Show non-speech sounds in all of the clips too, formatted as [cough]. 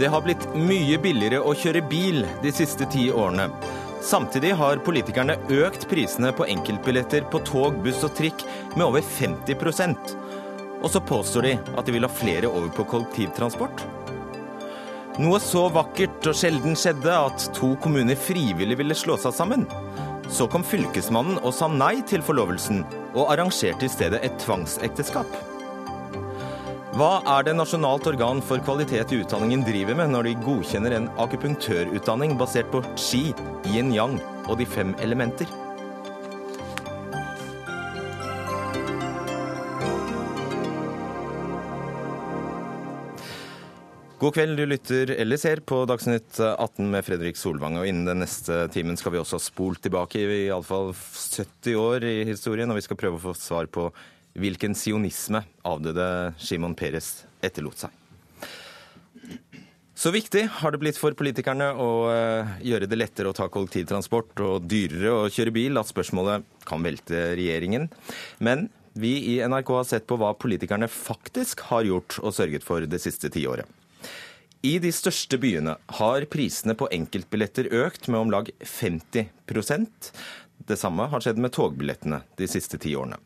Det har blitt mye billigere å kjøre bil de siste ti årene. Samtidig har politikerne økt prisene på enkeltbilletter på tog, buss og trikk med over 50% Og så påstår de at de vil ha flere over på kollektivtransport. Noe så vakkert og sjelden skjedde at to kommuner frivillig ville slå seg sammen. Så kom fylkesmannen og sa nei til forlovelsen, og arrangerte i stedet et tvangsekteskap. Hva er det Nasjonalt organ for kvalitet i utdanningen driver med når de godkjenner en akupunktørutdanning basert på qi, yin-yang og de fem elementer? God kveld, du lytter eller ser på Dagsnytt 18 med Fredrik Solvang. Og innen den neste timen skal vi også ha spolt tilbake i iallfall 70 år i historien, og vi skal prøve å få svar på hvilken sionisme avdøde Shimon Peres etterlot seg. Så viktig har det blitt for politikerne å eh, gjøre det lettere å ta kollektivtransport og dyrere å kjøre bil at spørsmålet kan velte regjeringen. Men vi i NRK har sett på hva politikerne faktisk har gjort og sørget for det siste tiåret. I de største byene har prisene på enkeltbilletter økt med om lag 50% Det samme har skjedd med togbillettene de siste ti årene.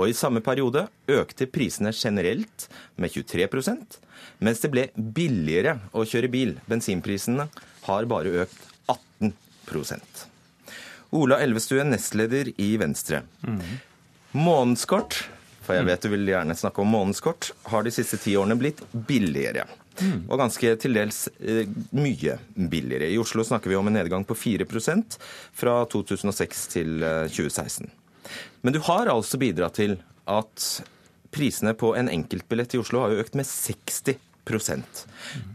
Og i samme periode økte prisene generelt med 23% mens det ble billigere å kjøre bil. Bensinprisene har bare økt 18% Ola Elvestuen, nestleder i Venstre. Mm. Månedskort, for jeg vet du vil gjerne snakke om månedskort, har de siste ti årene blitt billigere. Mm. Og ganske til dels eh, mye billigere. I Oslo snakker vi om en nedgang på 4% fra 2006 til 2016. Eh, Men du har altså bidratt til at prisene på en enkeltbillett i Oslo har økt med 60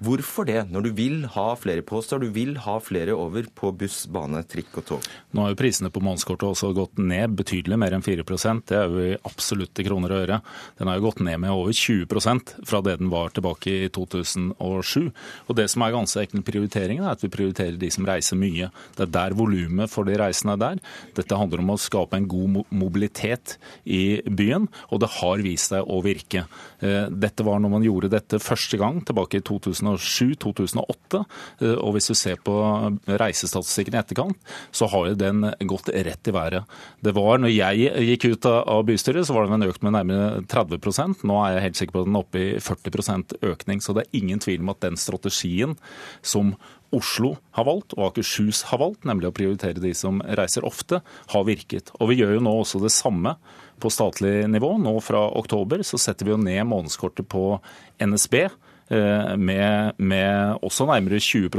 Hvorfor det, når du vil ha flere påstår du vil ha flere over på buss, bane, trikk og tog? Nå har jo prisene på månedskortet også gått ned betydelig, mer enn 4% Det er jo i absolutte kroner og øre. Den har jo gått ned med over 20% fra det den var tilbake i 2007. Og Det som er ganske enkelt prioriteringen, er at vi prioriterer de som reiser mye. Det er der volumet for de reisende er der. Dette handler om å skape en god mobilitet i byen, og det har vist seg å virke. Eh, dette var når man gjorde dette første gang gang tilbake i 2007-2008. Eh, og hvis du ser på reisestatistikken i etterkant, så har jo den gått rett i været. Det var, når jeg gikk ut av bystyret, så var den økt med nærmere 30% Nå er jeg helt sikker på at den er oppe i 40% økning. Så det er ingen tvil om at den strategien som Oslo har valgt, og Akershus har valgt, nemlig å prioritere de som reiser ofte, har virket. Og vi gjør jo nå også det samme på statlig nivå. Nå fra oktober så setter vi jo ned månedskortet på NSB Eh, med, med også nærmere 20 eh,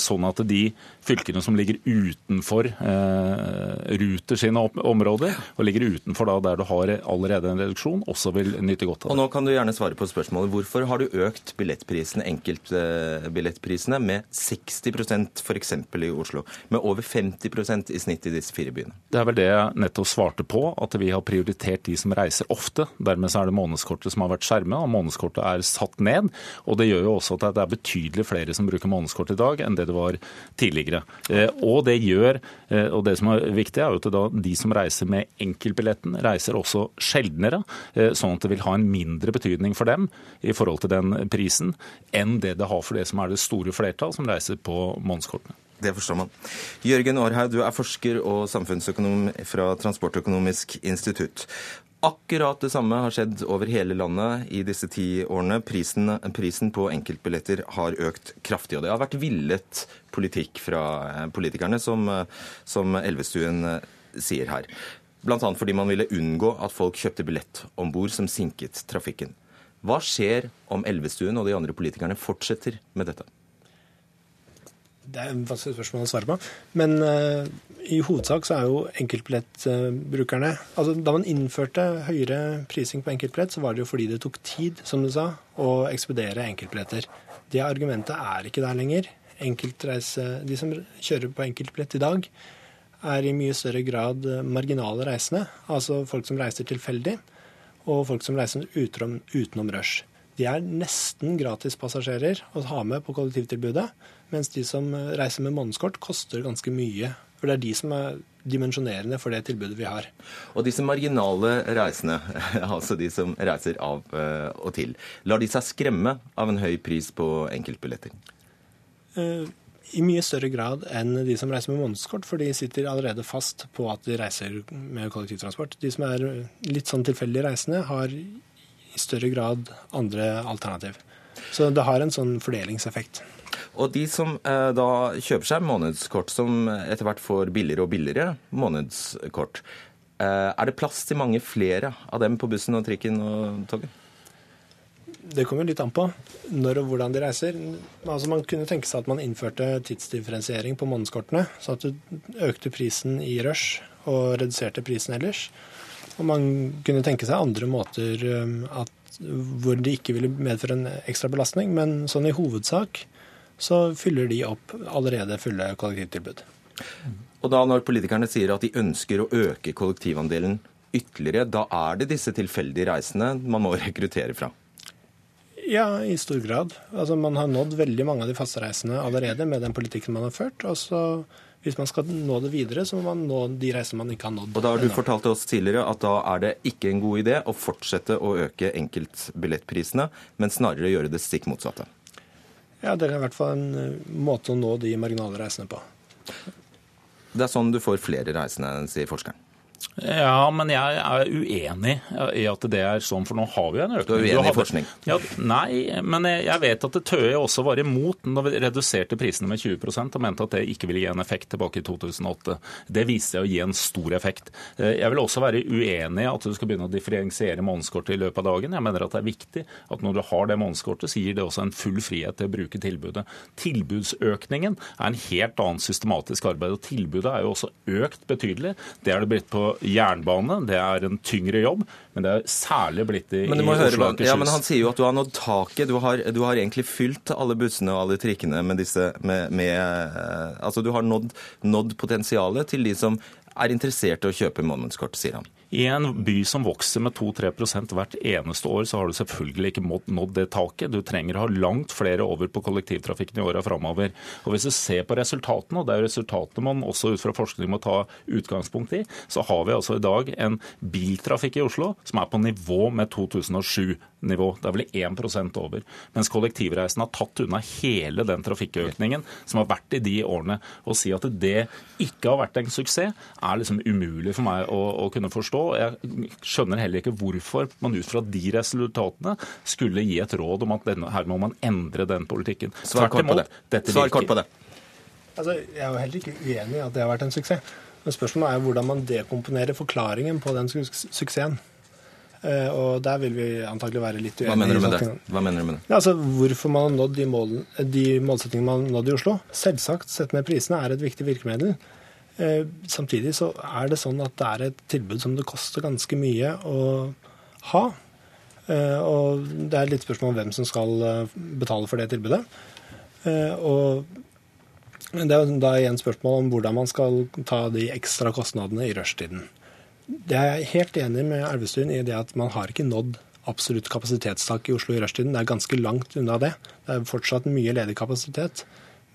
sånn at de fylkene som ligger utenfor eh, Ruter sine områder, og ligger utenfor da der du har allerede en reduksjon, også vil nyte godt av det. Og nå kan du gjerne svare på spørsmålet. Hvorfor har du økt billettprisene, enkeltbillettprisene med 60% f.eks. i Oslo? Med over 50 i snitt i disse fire byene? Det er vel det jeg nettopp svarte på, at vi har prioritert de som reiser ofte. Dermed så er det månedskortet som har vært skjermet, og månedskortet er satt ned ned. Og det gjør jo også at det er betydelig flere som bruker månedskort i dag enn det det var tidligere. Eh, og det gjør, eh, og det som er viktig, er jo at de som reiser med enkeltbilletten, reiser også sjeldnere. Eh, sånn at det vil ha en mindre betydning for dem i forhold til den prisen enn det det har for det som er det store flertall som reiser på månedskortene. Det forstår man. Jørgen Aarhaug, du er forsker og samfunnsøkonom fra Transportøkonomisk institutt. Akkurat det samme har skjedd over hele landet i disse ti årene. Prisen, prisen, på enkeltbilletter har økt kraftig. Og det har vært villet politikk fra eh, politikerne, som, eh, som Elvestuen eh, sier her. Bl.a. fordi man ville unngå at folk kjøpte billett om bord som sinket trafikken. Hva skjer om Elvestuen og de andre politikerne fortsetter med dette? Det er et vanskelig spørsmål å svare på. Men uh, i hovedsak så er jo enkeltbillettbrukerne altså Da man innførte høyere prising på enkeltbillett, så var det jo fordi det tok tid, som du sa, å ekspedere enkeltbilletter. Det argumentet er ikke der lenger. de som kjører på enkeltbillett i dag, er i mye større grad marginale reisende. Altså folk som reiser tilfeldig, og folk som reiser utenom, utenom rush. De er nesten gratispassasjerer å ha med på kollektivtilbudet. Mens de som reiser med månedskort, koster ganske mye. For det er de som er dimensjonerende for det tilbudet vi har. Og disse marginale reisende, [laughs] altså de som reiser av eh, og til, lar de seg skremme av en høy pris på enkeltbilletter? Uh, i mye større grad enn de som reiser med månedskort, for de sitter allerede fast på at de reiser med kollektivtransport. De som er litt sånn tilfeldig reisende, har i større grad andre alternativ. Så det har en sånn fordelingseffekt. Og de som eh, da kjøper seg månedskort, som etter hvert får billigere og billigere månedskort, eh, er det plass til mange flere av dem på bussen og trikken og toget? Det kommer litt an på når og hvordan de reiser. Altså Man kunne tenke seg at man innførte tidsdifferensiering på månedskortene, så at du økte prisen i rush og reduserte prisen ellers. Og man kunne tenke seg andre måter um, at, hvor det ikke ville medføre en ekstra belastning, men sånn i hovedsak så fyller de opp allerede fulle kollektivtilbud. Og da når politikerne sier at de ønsker å øke kollektivandelen ytterligere, da er det disse tilfeldige reisende man må [laughs] rekruttere fra? Ja, i stor grad. Altså, man har nådd veldig mange av de fastereisende allerede med den politikken man har ført. og så hvis man skal nå det videre, så må man nå de reisene man ikke har nådd. Og Da har du fortalt oss tidligere at da er det ikke en god idé å fortsette å øke enkeltbillettprisene, men snarere gjøre det stikk motsatte. Ja, det er i hvert fall en eh, måte å nå de marginale reisende på. Det er sånn du får flere reisende, sier forskeren. Ja, men jeg er uenig i at det er sånn, for nå har vi en økning. Du er uenig i forskning? Ja, nei, men jeg vet at Tøye også var imot når vi reduserte prisene med 20% og mente at det ikke ville gi en effekt tilbake i 2008. Det viste seg å gi en stor effekt. Eh, jeg vil også være uenig i at du skal begynne å differensiere månedskortet i løpet av dagen. Jeg mener at det er viktig at når du har det månedskortet, så gir det også en full frihet til å bruke tilbudet. Tilbudsøkningen er en helt annen systematisk arbeid, og tilbudet er jo også økt betydelig. Det er det blitt på jernbane. Det er en tyngre jobb, men det er særlig blitt i, men i Oslo Akershus. Ja, men han sier jo at du har nådd taket. Du har, du har egentlig fylt alle bussene og alle trikkene med disse med, med eh, Altså du har nådd, nådd potensialet til de som er interessert i å kjøpe månedskort, sier han. I en by som vokser med 2-3% hvert eneste år, så har du selvfølgelig ikke nådd det taket. Du trenger å ha langt flere over på kollektivtrafikken i åra framover. Og hvis du ser på resultatene, og det er resultatene man også ut fra forskning må ta utgangspunkt i, så har vi altså i dag en biltrafikk i Oslo som er på nivå med 2007-nivå. Det er vel 1% over. Mens kollektivreisen har tatt unna hele den trafikkøkningen som har vært i de årene. Å si at det ikke har vært en suksess, er liksom umulig for meg å, å kunne forstå. Jeg skjønner heller ikke hvorfor man ut fra de resultatene skulle gi et råd om at denne, her må man endre den politikken. Svar kort på det. Svar kort på det. Altså, jeg er jo heller ikke uenig i at det har vært en suksess. Men spørsmålet er hvordan man dekomponerer forklaringen på den suksessen. Uh, og der vil vi antagelig være litt uenige. Hva mener du med det? Hva mener du med det? Ja, altså, hvorfor man har nådd de, mål, de målsettingene man har nådd i Oslo. Selvsagt, sett med prisene er et viktig virkemiddel. Uh, samtidig så er det sånn at det er et tilbud som det koster ganske mye å ha. Uh, og det er litt spørsmål om hvem som skal betale for det tilbudet. og det er da igjen spørsmål om hvordan man skal ta de ekstra kostnadene i rushtiden. Det er helt enig med Elvestuen i det at man har ikke nådd absolutt kapasitetstak i Oslo i rushtiden. Det er ganske langt unna det. Det er fortsatt mye ledig kapasitet.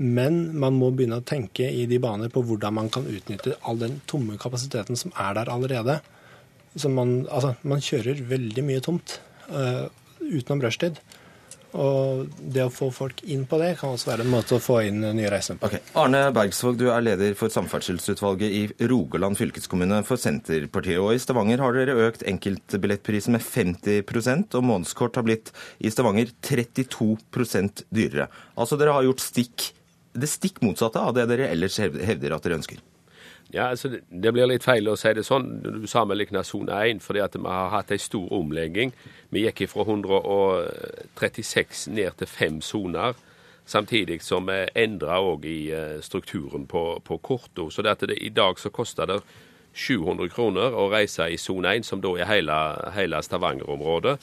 Men man må begynne å tenke i de baner på hvordan man kan utnytte all den tomme kapasiteten som er der allerede. Man, altså, man, kjører veldig mye tomt uh, utenom rushtid. Og det å få folk inn på det kan også være en måte å få inn nye reisende på. Okay. Arne Bergsvåg, du er leder for samferdselsutvalget i Rogaland fylkeskommune for Senterpartiet. Og i Stavanger har dere økt enkeltbillettprisen med 50% og månedskort har blitt i Stavanger 32% dyrere. Altså dere har gjort stikk, det stikk motsatte av det dere ellers hevder at dere ønsker. Ja, altså Det blir litt feil å si det sånn du sammenligner sone 1, fordi at vi har hatt en stor omlegging. Vi gikk fra 136 ned til fem soner. Samtidig som vi endra òg i eh, strukturen på, på korta. Så det det, i dag så koster det 700 kroner å reise i sone 1, som da er hele, hele Stavanger-området.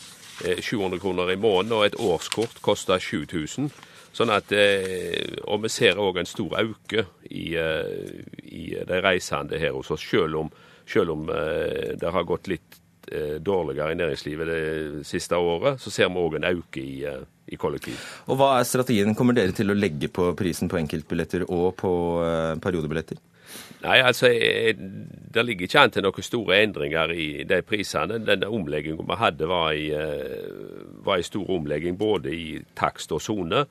700 eh, kroner i måneden, og et årskort koster 7000. Sånn at, eh, og vi ser òg en stor auke i, eh, i, de reisende her hos oss, selv om, selv om eh, det har gått litt dårligere i næringslivet det siste året, så ser vi òg en auke i, i kollektiv. Og Hva er strategien? Kommer dere til å legge på prisen på enkeltbilletter og på periodebilletter? Nei, altså, Det ligger ikke an til noen store endringer i de prisene. Den omleggingen vi hadde, var en stor omlegging både i takst og sone.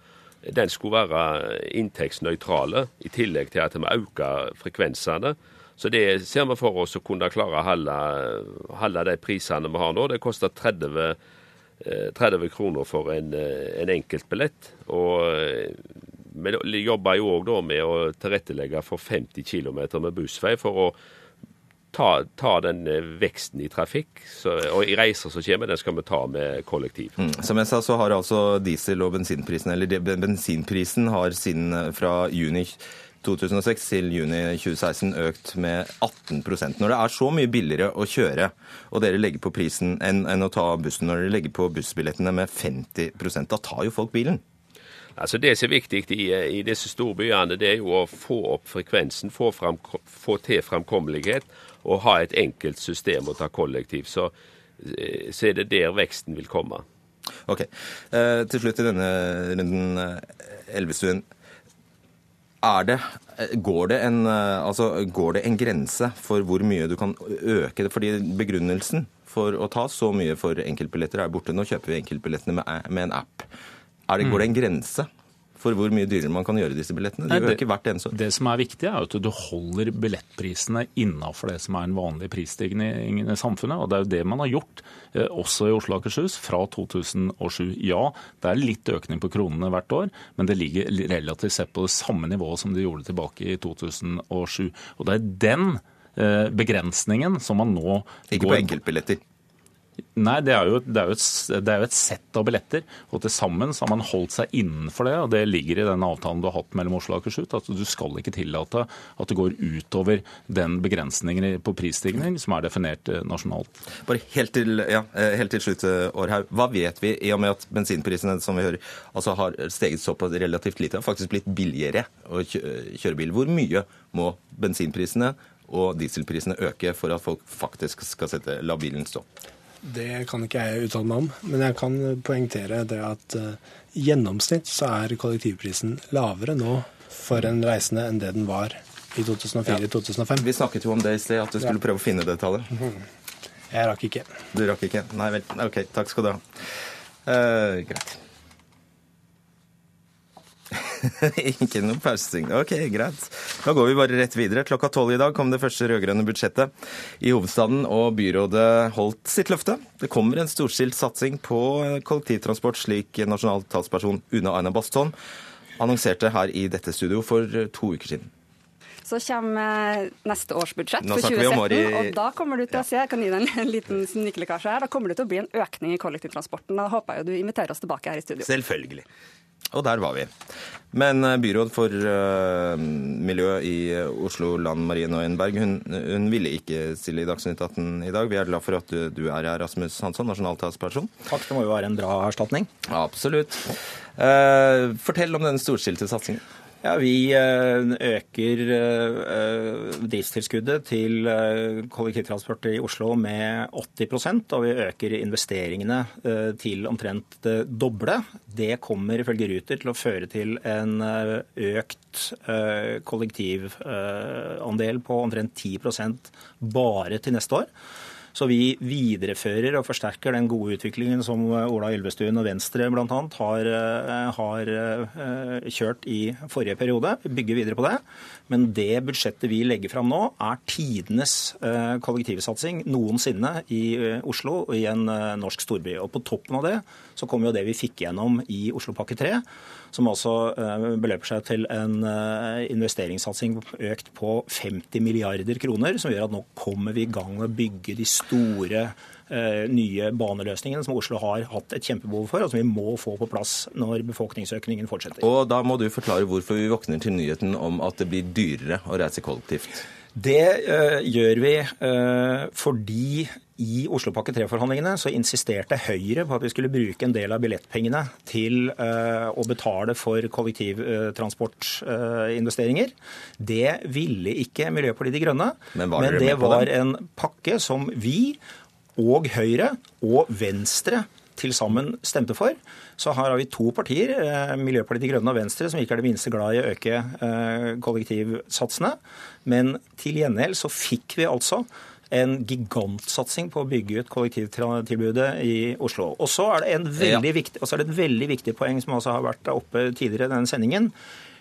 Den skulle være inntektsnøytrale, i tillegg til at vi øker frekvensene. Så det ser vi for oss å kunne klare å holde, holde de prisene vi har nå. Det koster 30, 30 kroner for en, en enkeltbillett. Og vi jobber jo òg med å tilrettelegge for 50 km med bussvei for å ta, ta, den eh, veksten i trafikk så, og i reiser som kommer, den skal vi ta med kollektiv. Mm. Som jeg sa, så har altså diesel- og bensinprisen, eller bensinprisen har siden eh, fra juni 2006 til juni 2016 økt med 18% Når det er så mye billigere å kjøre og dere legger på prisen enn, enn å ta bussen, når dere legger på bussbillettene med 50% da tar jo folk bilen? Altså Det som er viktig i, i disse storbyene, det er jo å få opp frekvensen, få, fram, få til framkommelighet og ha et enkelt system å ta kollektiv. Så, eh, så er det der veksten vil komme. Ok. Eh, til slutt i denne runden, eh, Elvestuen. Er det, eh, går, det en, altså, går det en grense for hvor mye du kan øke det? Fordi begrunnelsen for å ta så mye for enkeltbilletter er borte. Nå kjøper vi enkeltbillettene med, med en app. Er det, går det en grense for hvor mye dyrere man kan gjøre disse billettene? De øker hvert eneste år. Det som er viktig, er at du holder billettprisene innafor det som er en vanlig prisstigning i samfunnet. Og det er jo det man har gjort, eh, også i Oslo og Akershus, fra 2007. Ja, det er litt økning på kronene hvert år, men det ligger relativt sett på det samme nivået som det gjorde tilbake i 2007. Og det er den eh, begrensningen som man nå Ikke på enkeltbilletter? Nei, det er, jo, det, er et, det er, jo, et, sett av billetter. Og til sammen har man holdt seg innenfor det. og Det ligger i den avtalen du har hatt mellom Oslo og Akershus. At du skal ikke tillate at det går utover den begrensningen på prisstigning som er definert eh, nasjonalt. Bare helt til, ja, eh, helt til slutt, eh, Århaug. Hva vet vi i og med at bensinprisene som vi hører, altså har steget såpass relativt lite, har faktisk blitt billigere å kjøre bil? Hvor mye må bensinprisene og dieselprisene øke for at folk faktisk skal sette, la bilen stå? Det kan ikke jeg uttale meg om, men jeg kan poengtere det at uh, gjennomsnitt så er kollektivprisen lavere nå for en reisende enn det den var i 2004-2005. Ja. Vi snakket jo om det i sted, at du skulle ja. prøve å finne det tallet. Jeg rakk ikke. Du rakk ikke? Nei vel. OK, takk skal du ha. Uh, greit. [laughs] ikke noe pausing. Ok, greit. Da går vi bare rett videre. Klokka tolv i dag kom det første rød-grønne budsjettet i hovedstaden, og byrådet holdt sitt løfte. Det kommer en storstilt satsing på kollektivtransport, slik nasjonal talsperson Una Aina Bastholm annonserte her i dette studio for to uker siden. Så kommer neste års budsjett for 2017, og da kommer du til å se, jeg kan gi deg en liten sniklekkasje her, da kommer det til å bli en økning i kollektivtransporten. Da håper jeg du inviterer oss tilbake her i studio. Selvfølgelig. Og der var vi. Men eh, byråd for uh, miljø i Oslo, Land Marie Nøyenberg, hun, hun, ville ikke stille i Dagsnytt 18 i dag. Vi er glad for at du, du er her, Rasmus Hansson, nasjonaltalsperson. Takk, det må jo være en bra erstatning. Absolutt. Uh, fortell om denne storstilte satsingen. Ja, Vi eh, øker eh, driftstilskuddet til eh, kollektivtransport i Oslo med 80% og vi øker investeringene til omtrent det doble. Det kommer ifølge Ruter til å føre til en økt kollektivandel på omtrent 10% bare til neste år. Så vi viderefører og forsterker den gode utviklingen som Ola Ylvestuen og Venstre bl.a. Har, eh, har eh, kjørt i forrige periode. Bygger videre på det. Men det budsjettet vi legger fram nå, er tidenes eh, kollektivsatsing noensinne i Oslo og i en norsk storby. Og på toppen av det så kommer jo det vi fikk gjennom i Oslopakke 3 som altså beløper seg til en investeringssatsing økt på 50 milliarder kroner, som gjør at nå kommer vi i gang med å bygge de store nye baneløsningene som Oslo har hatt et kjempebehov for, og som vi må få på plass når befolkningsøkningen fortsetter. Og Da må du forklare hvorfor vi våkner til nyheten om at det blir dyrere å reise kollektivt. Det uh, gjør vi uh, fordi i Oslopakke 3-forhandlingene så insisterte Høyre på at vi skulle bruke en del av billettpengene til uh, å betale for kollektivtransportinvesteringer. det ville ikke Miljøpartiet De Grønne, men, men det var en pakke som vi og Høyre og Venstre til sammen stemte for, så her har vi to partier, eh, Miljøpartiet De Grønne og Venstre, som ikke er det minste glad i å øke eh, kollektivsatsene. Men til gjengjeld så fikk vi altså en gigantsatsing på å bygge ut kollektivtilbudet i Oslo. Og så er det, en veldig ja. er det et veldig viktig poeng som også har vært oppe tidligere i denne sendingen.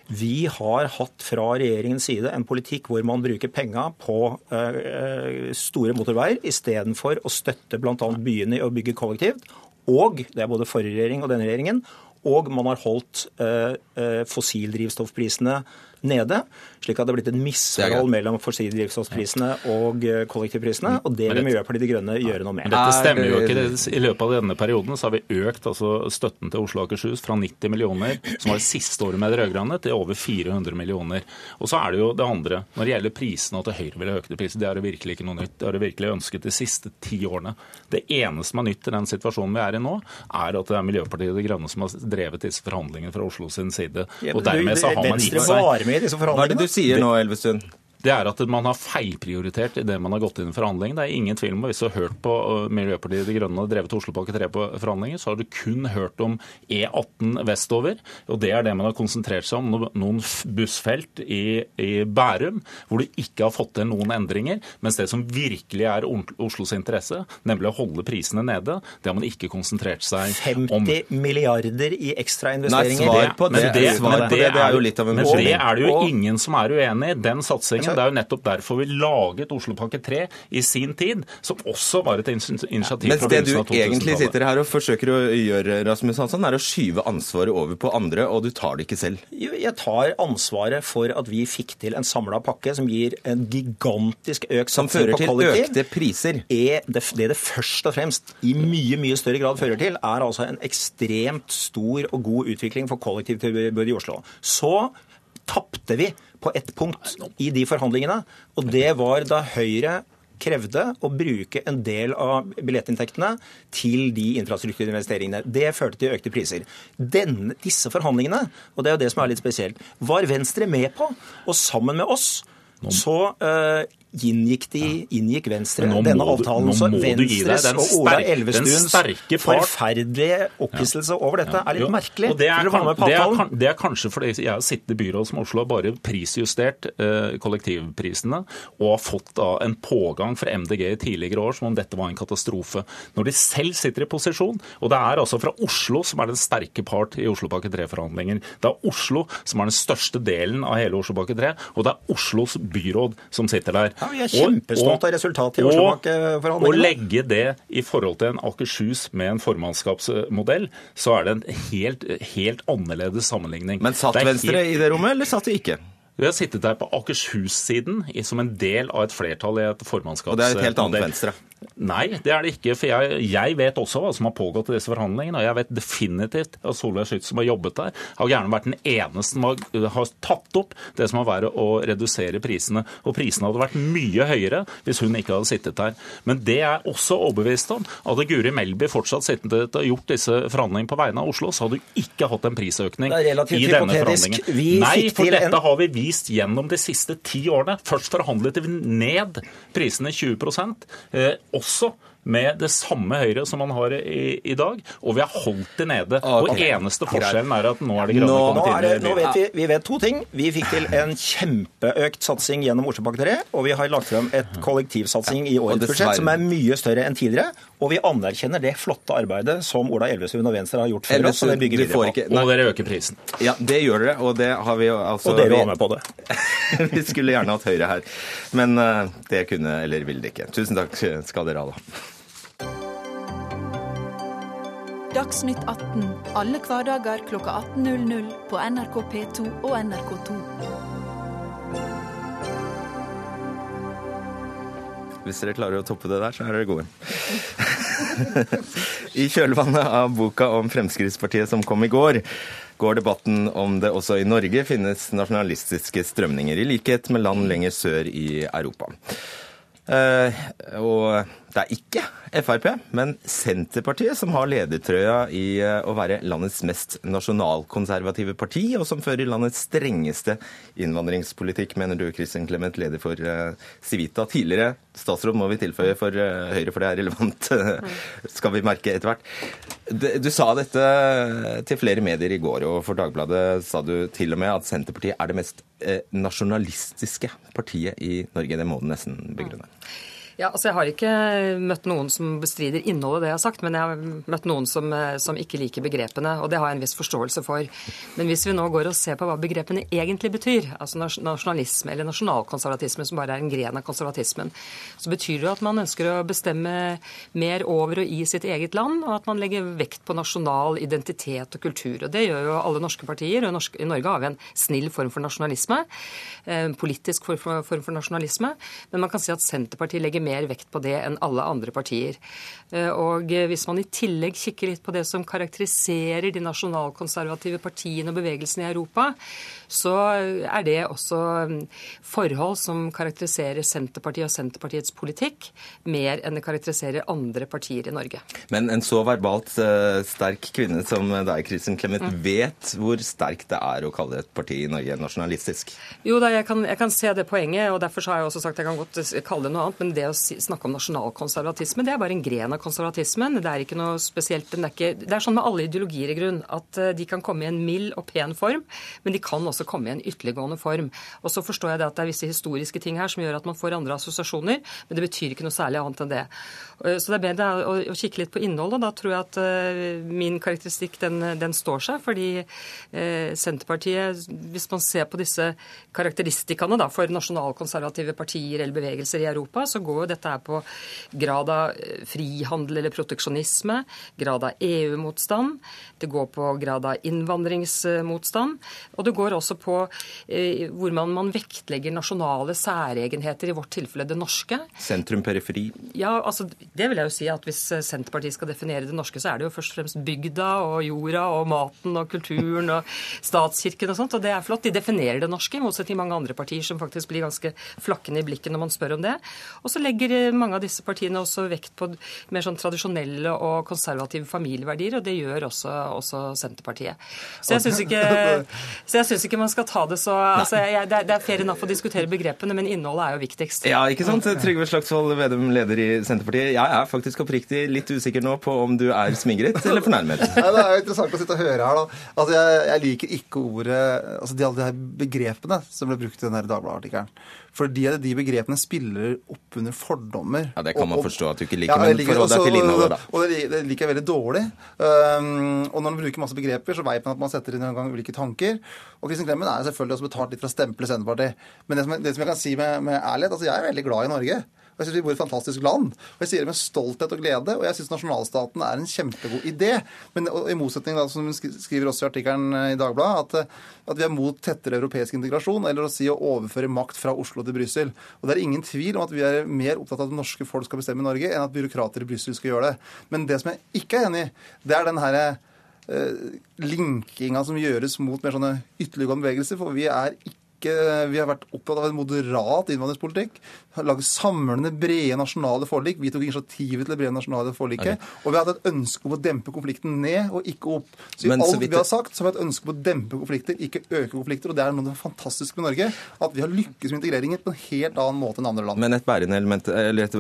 Vi har hatt fra regjeringens side en politikk hvor man bruker penga på uh, store motorveier istedenfor å støtte bl.a. byene i å bygge kollektivt. Og det er både forrige regjering og denne regjeringen. Og man har holdt uh, uh, fossildrivstoffprisene nede, slik at det har blitt et misforhold mellom fossildrivstoffprisene og eh, kollektivprisene. og Det vil Miljøpartiet De Grønne gjøre noe med. Dette stemmer jo ikke. I løpet av denne perioden så har vi økt altså, støtten til Oslo og Akershus fra 90 millioner, som var det siste året med de rød-grønne, til over 400 millioner. Og så er det jo det andre. Når det gjelder prisene, og at Høyre ville øke priser, det er det virkelig ikke noe nytt. Det har det virkelig ønsket de siste ti årene. Det eneste som er nytt i den situasjonen vi er i nå, er at det er Miljøpartiet De Grønne som har drevet disse forhandlingene fra Oslo sin side. Og dermed så har man gitt seg disse forhandlingene. Hva er det du sier nå, Elvestuen? Det er at man har feilprioritert i det man har gått inn i forhandlingene. Det er ingen tvil om Hvis du har hørt på uh, Miljøpartiet De Grønne og drevet Oslopakke 3 på forhandlinger, så har du kun hørt om E18 vestover. Og det er det man har konsentrert seg om. Noen bussfelt i, i Bærum hvor du ikke har fått til noen endringer. Mens det som virkelig er Oslos interesse, nemlig å holde prisene nede, det har man ikke konsentrert seg om. 50 milliarder i ekstrainvesteringer. Nei, svar på det, det, svar på det, det er jo litt av en Men det er det jo ingen som er uenig i. Den satsingen det er jo nettopp derfor vi laget Oslopakke 3 i sin tid, som også var et initiativ Mens det du egentlig sitter her og forsøker å gjøre, Rasmus Hansson, er å skyve ansvaret over på andre, og du tar det ikke selv? Jeg tar ansvaret for at vi fikk til en samla pakke som gir en gigantisk økt. Som fører til økte priser? Er det, det det først og fremst i mye, mye større grad fører til, er altså en ekstremt stor og god utvikling for kollektivtilbudet i Oslo. Så tapte vi på ett punkt i de forhandlingene, og det var da Høyre krevde å bruke en del av billettinntektene til de infrastrukturinvesteringene. Det førte til økte priser. Denne, disse forhandlingene, og det er jo det som er litt spesielt, var Venstre med på. Og sammen med oss så uh, inngikk, de, inngikk Venstre denne avtalen. Du, så Venstres og Ola Elvestuens forferdelige opphisselse over dette er litt merkelig. Det er, det, er, det, er, kanskje fordi jeg har sittet i byrådet som Oslo og bare prisjustert eh, kollektivprisene og har fått da, en pågang fra MDG i tidligere år som om dette var en katastrofe. Når de selv sitter i posisjon, og det er altså fra Oslo som er den sterke part i Oslopakke 3-forhandlinger. Det er Oslo som er den største delen av hele Oslopakke 3, og det er Oslos byråd som sitter der. Ja, vi er kjempestolt av resultatet i Oslopakke-forhandlingene. Å legge det i forhold til en Akershus med en formannskapsmodell, så er det en helt, helt annerledes sammenligning. Men satt Venstre helt... i det rommet, eller satt de ikke? Vi har sittet der på Akershus-siden som en del av et flertall i et formannskapsmodell. Og det er et helt annet Venstre? Nei, det er det ikke. For jeg, jeg, vet også hva som har pågått i disse forhandlingene. Og jeg vet definitivt at Solveig Schytz som har jobbet der, har gjerne vært den eneste som har, har tatt opp det som har vært å redusere prisene. Og prisene hadde vært mye høyere hvis hun ikke hadde sittet der. Men det er også overbevist om. Hadde Guri Melby fortsatt sittet og gjort disse forhandlingene på vegne av Oslo, så hadde hun ikke hatt en prisøkning i denne forhandlingen. Nei, for dette en... har vi vist gjennom de siste ti årene. Først forhandlet vi ned prisene 20 eh, også med det samme Høyre som man har i, i dag, og vi har holdt det nede. Okay. Og eneste forskjellen er at nå er det grønne nå, kommet inn i Nå vet vi, vi vet to ting. Vi fikk til en kjempeøkt satsing gjennom Oslopakke 3, og vi har lagt frem et kollektivsatsing i årets budsjett som er mye større enn tidligere. Og vi anerkjenner det flotte arbeidet som Ola Elvestuen og Venstre har gjort for oss. Og, ikke, og dere øker prisen. Ja, det gjør dere, og det har vi altså Og dere var med på det. [laughs] vi skulle gjerne hatt Høyre her, men uh, det kunne, eller ville det ikke. Tusen takk skal dere ha. Dagsnytt 18 alle hverdager kl 18.00 på NRK P2 og NRK2. Hvis dere klarer å toppe det der, så er dere gode. [laughs] I kjølvannet av boka om Fremskrittspartiet som kom i går, går debatten om det også i Norge finnes nasjonalistiske strømninger, i likhet med land lenger sør i Europa. Eh, og Det er ikke Frp, men Senterpartiet som har ledertrøya i eh, å være landets mest nasjonalkonservative parti, og som fører landets strengeste innvandringspolitikk, mener du, Kristin Clemet, leder for eh, Civita. Tidligere statsråd, må vi tilføye for eh, Høyre, for det er relevant, [laughs] skal vi merke etter hvert. Du sa dette til flere medier i går, og for Dagbladet sa du til og med at Senterpartiet er det mest nasjonalistiske partiet i Norge. Det må du nesten begrunne. Ja, altså Jeg har ikke møtt noen som bestrider innholdet i det jeg har sagt, men jeg har møtt noen som, eh, som, ikke liker begrepene, og det har jeg en viss forståelse for. Men hvis vi nå går og ser på hva begrepene egentlig betyr, altså nasjonalisme eller nasjonalkonservatisme, som bare er en gren av konservatismen, så betyr det at man ønsker å bestemme mer over og i sitt eget land, og at man legger vekt på nasjonal identitet og kultur. Og Det gjør jo alle norske partier, og i Norge har vi en snill form for nasjonalisme, en eh, politisk form for nasjonalisme, men man kan si at Senterpartiet legger mer vekt på det enn alle andre partier. Eh, og hvis man i tillegg kikker litt på det som karakteriserer de nasjonalkonservative partiene og bevegelsene i Europa, så er det også mm, forhold som karakteriserer Senterpartiet og Senterpartiets politikk mer enn det karakteriserer andre partier i Norge. Men en så verbalt uh, sterk kvinne som deg, Kristin Clemet, mm. vet hvor sterkt det er å kalle et parti i Norge nasjonalistisk? Jo da, jeg kan, jeg kan se det poenget, og derfor har jeg også sagt at jeg kan godt kalle det noe annet. Men det å snakke om nasjonalkonservatisme, det er bare en gren av konservatismen. Det er ikke noe spesielt. Det er, ikke, det er sånn med alle ideologier i grunn, at eh, de kan komme i en mild og pen form, men de kan også komme i en ytterliggående form. Og så forstår jeg det at det er visse historiske ting her som gjør at man får andre assosiasjoner, men det betyr ikke noe særlig annet enn det. Eh, så det er bedre å, kikke litt på innholdet. Da tror jeg at uh, min karakteristikk den, den, står seg, fordi Senterpartiet, hvis man ser på disse karakteristikkene da, for nasjonalkonservative partier eller bevegelser i Europa, så går jo dette her på grad av frihandel eller proteksjonisme, grad av EU-motstand, det går på grad av innvandringsmotstand, og det går også på eh, hvor man, man, vektlegger nasjonale særegenheter, i vårt tilfelle det norske. Sentrum-periferi? Ja, altså det vil jeg jo si at hvis Senterpartiet skal definere det norske, så er det jo først og fremst bygda og jorda og maten og kulturen og statskirken og sånt, og det er flott. De definerer det norske, i motsetning til mange andre partier som faktisk blir ganske flakkende i blikket når man spør om det. Og så legger eh, mange av disse partiene også vekt på mer sånn tradisjonelle og konservative familieverdier, og det gjør også, også Senterpartiet. Så jeg syns ikke, [laughs] ikke, man skal ta det så altså, jeg, det, er, fair enough å diskutere begrepene, men innholdet er jo viktigst. Ja, ikke sant? Trygve Slagsvold Vedum, leder i Senterpartiet. Jeg er faktisk oppriktig litt usikker nå på om du er smigret eller fornærmet. [laughs] Nei, det er jo interessant å sitte og høre her, da. Altså, jeg, jeg liker ikke ordet altså de, alle de her begrepene som ble brukt i den Dagbladet-artikkelen. Fordi de begrepene spiller opp under fordommer. Ja, Det kan man forstå at du ikke liker, ja, men forhold deg til innholdet, da. Og det, det, liker jeg veldig dårlig. Um, og når man bruker masse begreper, så vet man at man setter inn en gang ulike tanker. Og Kristin Clemen er selvfølgelig også betalt litt fra stemple Senterpartiet. Men det som, det som, jeg kan si med, med ærlighet, altså jeg er veldig glad i Norge. Og jeg syns vi bor i et fantastisk land. Og jeg sier det med stolthet og glede. Og jeg syns nasjonalstaten er en kjempegod idé. Men i motsetning, da, som hun skriver også i artikkelen eh, i Dagbladet, at, eh, at, vi er mot tettere europeisk integrasjon, eller å si å overføre makt fra Oslo til Brussel. Og det er ingen tvil om at vi er mer opptatt av at norske folk skal bestemme i Norge, enn at byråkrater i Brussel skal gjøre det. Men det som jeg ikke er enig i, det er den herre eh, linkinga som gjøres mot mer sånne ytterliggående bevegelser. For vi er ikke Vi har vært opptatt av en moderat innvandringspolitikk. Lage samlende, brede nasjonale forlik. Vi tok initiativet til det brede nasjonale forliket. Okay. Og vi har hatt et ønske om å dempe konflikten ned og ikke opp. Så i Men, alt så vi har sagt, så har vi et ønske om å dempe konflikter, ikke øke konflikter. Og det er noe fantastisk med Norge. At vi har lykkes med integreringen på en helt annen måte enn andre land. Men et bærende element, eller et,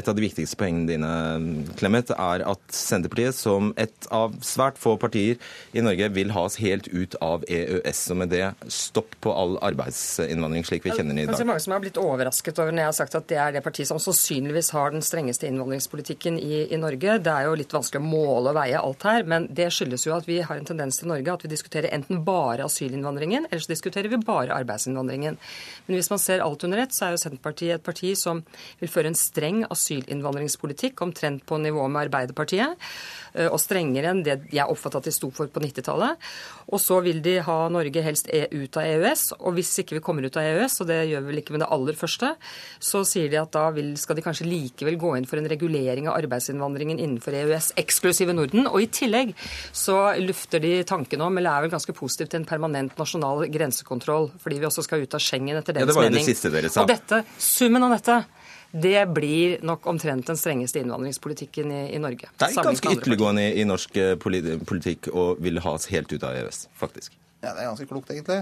et av de viktigste poengene dine, Clemet, er at Senterpartiet, som et av svært få partier i Norge, vil ha oss helt ut av EØS. Og med det stopp på all arbeidsinnvandring slik vi kjenner den i dag. Det er mange som har blitt overrasket over når jeg har sagt at det er det partiet som sannsynligvis har den strengeste innvandringspolitikken i, i, Norge. Det er jo litt vanskelig å måle og veie alt her, men det skyldes jo at vi har en tendens til Norge at vi diskuterer enten bare asylinnvandringen, eller så diskuterer vi bare arbeidsinnvandringen. Men hvis man ser alt under ett, så er jo Senterpartiet et parti som vil føre en streng asylinnvandringspolitikk, omtrent på nivå med Arbeiderpartiet. Og strengere enn det jeg oppfattet at de sto for på 90-tallet. Og så vil de ha Norge helst e- ut av EØS. Og hvis ikke vi kommer ut av EØS, og det gjør vi vel ikke med det aller første, så sier de at da vil, skal de kanskje likevel gå inn for en regulering av arbeidsinnvandringen innenfor EØS, eksklusive Norden. Og i tillegg så lufter de tanken om, eller er vel ganske positivt til en permanent nasjonal grensekontroll, fordi vi også skal ut av Schengen etter deres mening. Ja, det var jo det siste dere sa. Og dette, summen av dette Det blir nok omtrent den strengeste innvandringspolitikken i, i Norge. Det er ganske ytterliggående i, i norsk eh, politikk å ville ha oss helt ut av EØS, faktisk. Ja, Det er ganske klokt, egentlig.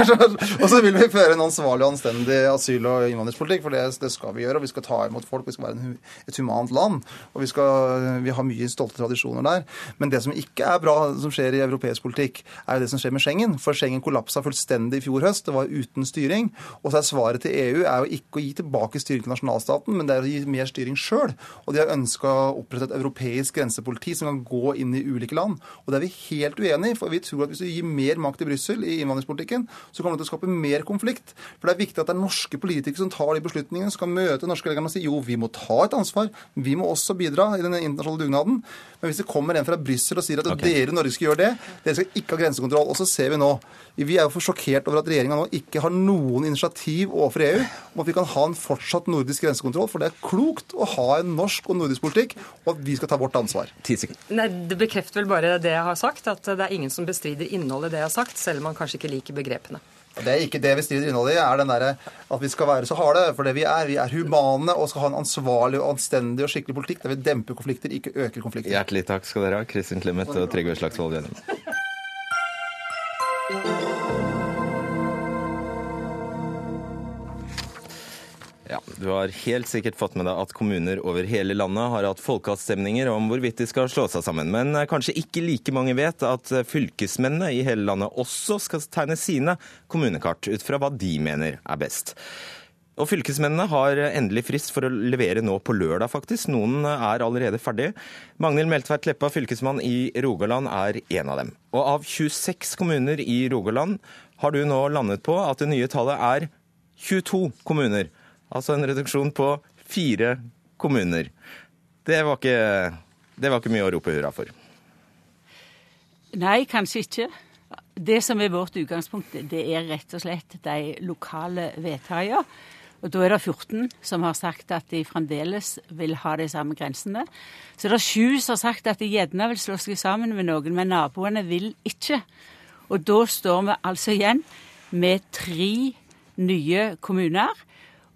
[laughs] og så vil vi føre en ansvarlig og anstendig asyl- og innvandringspolitikk, for det, det, skal vi gjøre. og Vi skal ta imot folk, vi skal være en, et humant land. Og vi, skal, vi har mye stolte tradisjoner der. Men det som ikke er bra som skjer i europeisk politikk, er det som skjer med Schengen. For Schengen kollapsa fullstendig i fjor høst. Det var uten styring. Og så er svaret til EU er jo ikke å gi tilbake styring til nasjonalstaten, men det er å gi mer styring sjøl. Og de har ønska å opprette et europeisk grensepoliti som kan gå inn i ulike land. Og det er vi helt uenig i, for vi tror at hvis du gir mer makt makt i Brussel i innvandringspolitikken, så kommer det til å skape mer konflikt. For det er viktig at det er norske politikere som tar de beslutningene, som kan møte norske legene og si jo, vi må ta et ansvar, vi må også bidra i den internasjonale dugnaden. Men hvis det kommer en fra Brussel og sier at okay. dere i Norge skal gjøre det, dere skal ikke ha grensekontroll. Og så ser vi nå Vi er jo for sjokkert over at regjeringa nå ikke har noen initiativ overfor EU om at vi kan ha en fortsatt nordisk grensekontroll, for det er klokt å ha en norsk og nordisk politikk, og at vi skal ta vårt ansvar. Nei, Det bekrefter vel bare det jeg har sagt, at det er ingen som bestrider innholdet i det jeg har sagt, selv om man kanskje ikke liker begrepene. Det er ikke det vi strider innholdet i, er den der at vi skal være så harde. For det vi er, vi er humane og skal ha en ansvarlig og anstendig og skikkelig politikk der vi demper konflikter, ikke øker konflikter. Hjertelig takk skal dere ha, Kristin Clemet og Trygve Slagsvold Vedum. Du har helt sikkert fått med deg at kommuner over hele landet har hatt folkeavstemninger om hvorvidt de skal slå seg sammen. Men eh, kanskje ikke like mange vet at eh, fylkesmennene i hele landet også skal tegne sine kommunekart ut fra hva de mener er best. Og Fylkesmennene har endelig frist for å levere nå på lørdag, faktisk. Noen er allerede ferdige. Magnhild Meltveit Kleppa, fylkesmann i Rogaland, er en av dem. Og av 26 kommuner i Rogaland har du nå landet på at det nye tallet er 22 kommuner. Altså en reduksjon på fire kommuner. Det var ikke, det var ikke mye å rope hurra for. Nei, kanskje ikke. Det som er vårt utgangspunkt, det er rett og slett de lokale vedtakene. Og Da er det 14 som har sagt at de fremdeles vil ha de samme grensene. Så det er sju som har sagt at de gjerne vil slå seg sammen med noen, men naboene vil ikke. Og da står vi altså igjen med tre nye kommuner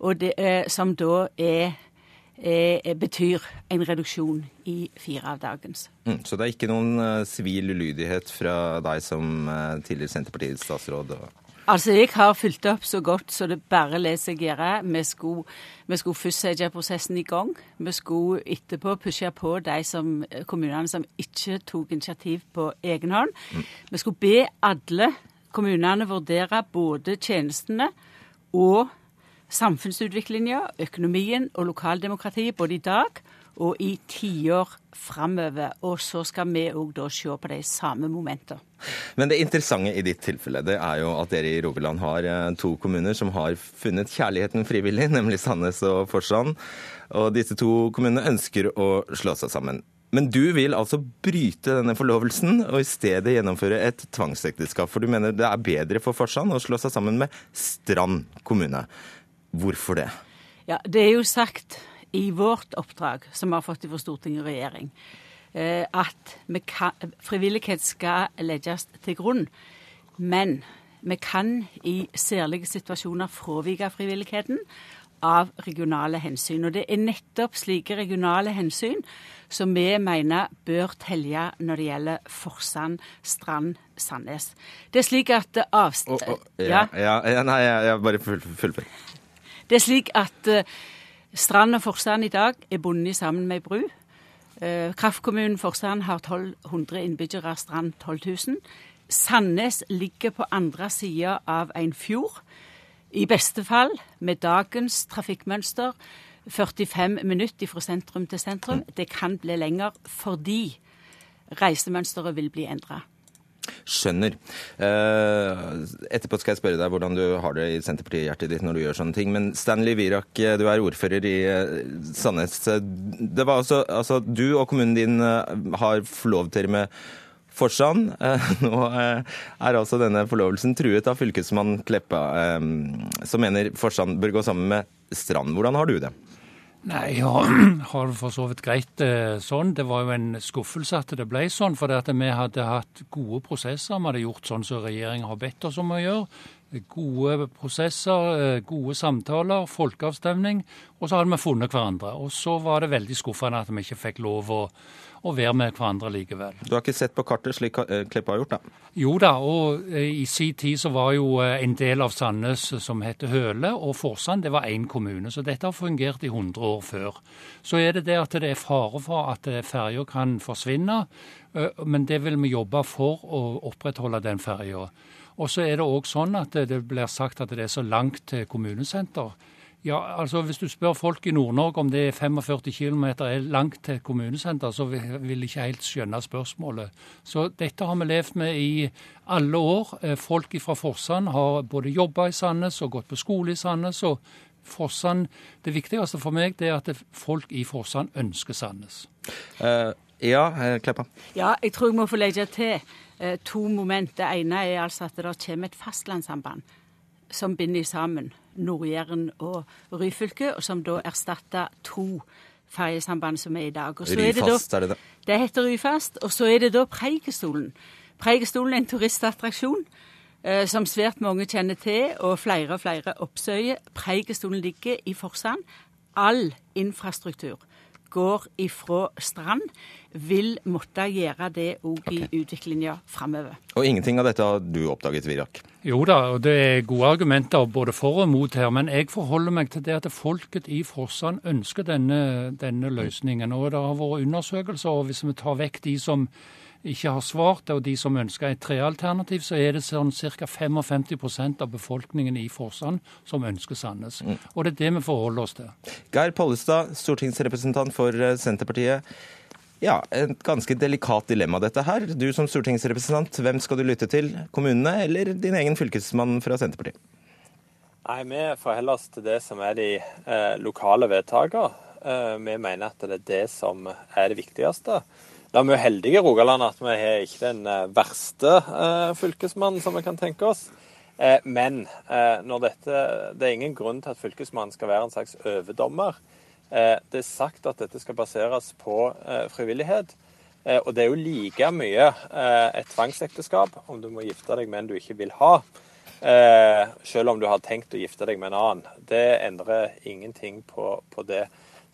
og det, eh, som da er, er, betyr en reduksjon i fire av dagens. Mm, så det er ikke noen uh, sivil ulydighet fra deg som uh, tidligere Senterpartiets statsråd? Altså, Jeg har fulgt opp så godt så det bare lar seg gjøre. Vi skulle, vi skulle først sette prosessen i gang. Vi skulle etterpå pushe på de som, kommunene som ikke tok initiativ på egen hånd. Mm. Vi skulle be alle kommunene vurdere både tjenestene og samfunnsutviklinga, økonomien og lokaldemokratiet både i dag og i tiår framover. Og så skal vi òg da se på de samme momentene. Men det interessante i ditt tilfelle det er jo at dere i Rogaland har eh, to kommuner som har funnet kjærligheten frivillig, [laughs] nemlig Sandnes og Forsand. Og disse to kommunene ønsker å slå seg sammen. Men du vil altså bryte denne forlovelsen og i stedet gjennomføre et tvangsekteskap. For du mener det er bedre for Forsand å slå seg sammen med Strand kommune. Hvorfor det? Ja, Det er jo sagt i vårt oppdrag, som vi har fått fra storting og regjering, eh, at kan, frivillighet skal legges til grunn. Men vi kan i særlige situasjoner fravike frivilligheten av regionale hensyn. Og det er nettopp slike regionale hensyn som vi mener bør telle når det gjelder Forsand, Strand, Sandnes. Det er slik at avstand... Oh, oh, ja, ja. ja, nei, jeg, jeg bare fullfør. Det er slik at uh, Strand og Forsand i dag er bundet sammen med ei bru. Uh, kraftkommunen Forsand har 1200 innbyggere, Strand 12 000. Sandnes ligger på andre sida av en fjord. I beste fall, med dagens trafikkmønster, 45 minutter fra sentrum til sentrum. Det kan bli lenger fordi reisemønsteret vil bli endra. Skjønner. Eh, etterpå skal jeg spørre deg hvordan du har det i Senterparti-hjertet ditt når du gjør sånne ting. Men Stanley Virak, eh, du er ordfører i eh, Sandnes. Det var også, altså Du og kommunen din har forlovet dere med Forsand. Nå er altså denne forlovelsen truet av fylkesmann Kleppa, som mener Forsand bør gå sammen med Strand. Hvordan har du det? Nei, jeg [clears throat] har det for så vidt greit eh, sånn. Det var jo en skuffelse at det ble sånn. For vi hadde hatt gode prosesser. Vi hadde gjort sånn som regjeringen har bedt oss om å gjøre. Gode prosesser, gode samtaler, folkeavstemning. Og så hadde vi funnet hverandre. Og så var det veldig skuffende at vi ikke fikk lov å å være med hverandre likevel. Du har ikke sett på kartet slik eh, Kleppa har gjort, da? Jo da, og eh, i sin tid så var jo eh, en del av Sandnes som heter Høle og Forsand, det var én kommune. Så dette har fungert i 100 år før. Så er det det at det er fare for at ferja kan forsvinne, men det vil vi jobbe for å opprettholde den ferja. Og så er det òg sånn at det blir sagt at det er så langt til kommunesenter. Ja, altså Hvis du spør folk i Nord-Norge om det er 45 km er langt til kommunesenter, så vil de ikke helt skjønne spørsmålet. Så dette har vi levd med i alle år. Eh, folk fra Forsand har både jobba i Sandnes og gått på skole i Sandnes. og Forsand, Det viktigste for meg det er at folk i Forsand ønsker Sandnes. Uh, ja, eh, Kleppa? Ja, jeg tror jeg må få legge til to moment. Det ene er altså at det kommer et fastlandssamband som binder sammen Nord-Jæren og Ryfylke, og som da erstatter to ferjesamband som er i dag. Og Ryfast, er, det det? Det heter Ryfast. Og så er det da Preikestolen. Preikestolen er en turistattraksjon eh, som svært mange kjenner til, og flere og flere oppsøker. Preikestolen ligger i Forsand. All infrastruktur går ifra Strand, vil måtte gjøre det òg okay. i utviklinga framover. Og ingenting av dette har du oppdaget, Virak? Jo da, og det er gode argumenter både for og mot her. Men jeg forholder meg til det at folket i Forsand ønsker denne, denne løsningen. Og det har vært undersøkelser, og hvis vi tar vekk de som ikke har svart, og de som ønsker et trealternativ, så er det sånn ca. 55% av befolkningen i Forsand som ønsker Sandnes. Mm. Og det er det vi forholder oss til. Geir Pollestad, stortingsrepresentant for eh, Senterpartiet. Ja, et ganske delikat dilemma dette her. Du som stortingsrepresentant, hvem skal du lytte til? Kommunene eller din egen fylkesmann fra Senterpartiet? Nei, Vi forholder oss til det som er de eh, lokale vedtakene. Eh, vi mener at det er det som er det viktigste. Da er vi heldige i Rogaland at vi har ikke den eh, verste eh, fylkesmannen som vi kan tenke oss. Eh, men dette, det er ingen grunn til at fylkesmannen skal være en slags overdommer. Det er sagt at dette skal baseres på frivillighet. Og det er jo like mye et tvangsekteskap om du må gifte deg med en du ikke vil ha, selv om du har tenkt å gifte deg med en annen. Det endrer ingenting på, på det.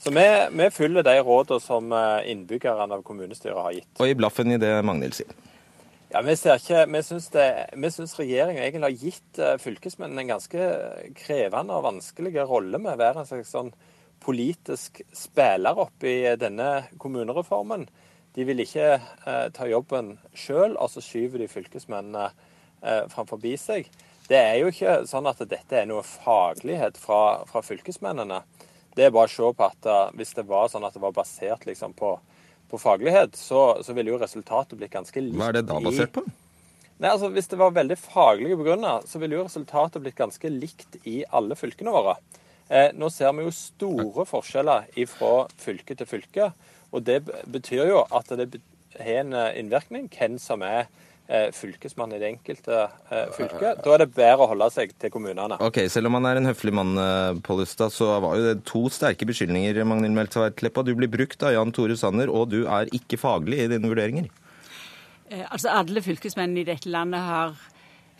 Så vi, vi følger de rådene som eh, innbyggerne av kommunestyret har gitt. Og i blaffen i det Magnhild sier? Ja, Vi ser ikke, vi syns, det, vi syns regjeringa egentlig har gitt eh, fylkesmennene en ganske krevende og vanskelig rolle med å være en slags sånn politisk spiller opp i denne kommunereformen. De vil ikke eh, ta jobben sjøl, og så skyver de fylkesmennene eh, framfor seg. Det er jo ikke sånn at dette er noe faglighet fra, fra fylkesmennene. Det er bare å se på at uh, hvis det var sånn at det var basert liksom, på, på, faglighet, så, så, ville jo resultatet blitt ganske likt. Hva er det da basert på? Nei, altså Hvis det var veldig faglig begrunna, så ville jo resultatet blitt ganske likt i alle fylkene våre. Eh, nå ser vi jo store forskjeller fra fylke til fylke. Og det betyr jo at det har en eh, innvirkning hvem som er Eh, fylkesmann i det enkelte eh, fylket. Da er det bedre å holde seg til kommunene. Ok, Selv om han er en høflig mann, eh, Pollestad, så var jo det to sterke beskyldninger. Magnhild Meltveit Kleppa. Du blir brukt av Jan Tore Sanner, og du er ikke faglig i dine vurderinger. altså Alle fylkesmennene i dette landet har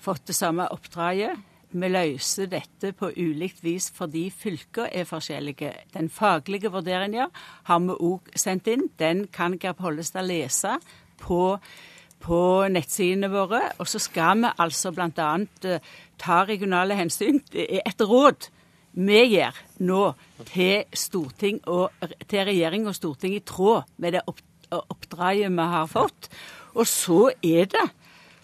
fått det samme oppdraget. Vi løser dette på ulikt vis fordi fylker er forskjellige. Den faglige vurderinga har vi òg sendt inn. Den kan Geir Pollestad lese på på nettsidene våre. Og så skal vi altså bl.a. Eh, ta regionale hensyn. Det er et råd vi gir nå til, storting og, til regjering og storting i tråd med det oppdraget vi har fått. Og så er det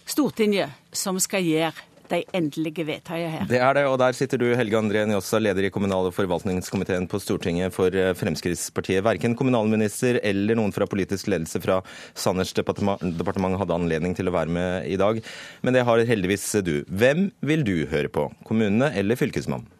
Stortinget som skal gjøre de endelige vedtakene her. Det er det, og der sitter du, Helge André Njåstad, leder i kommunal- og forvaltningskomiteen på Stortinget for eh, Fremskrittspartiet. Verken kommunalminister eller noen fra politisk ledelse fra Sanners departement hadde anledning til å være med i dag, men det har heldigvis du. Hvem vil du høre på, kommunene eller fylkesmannen?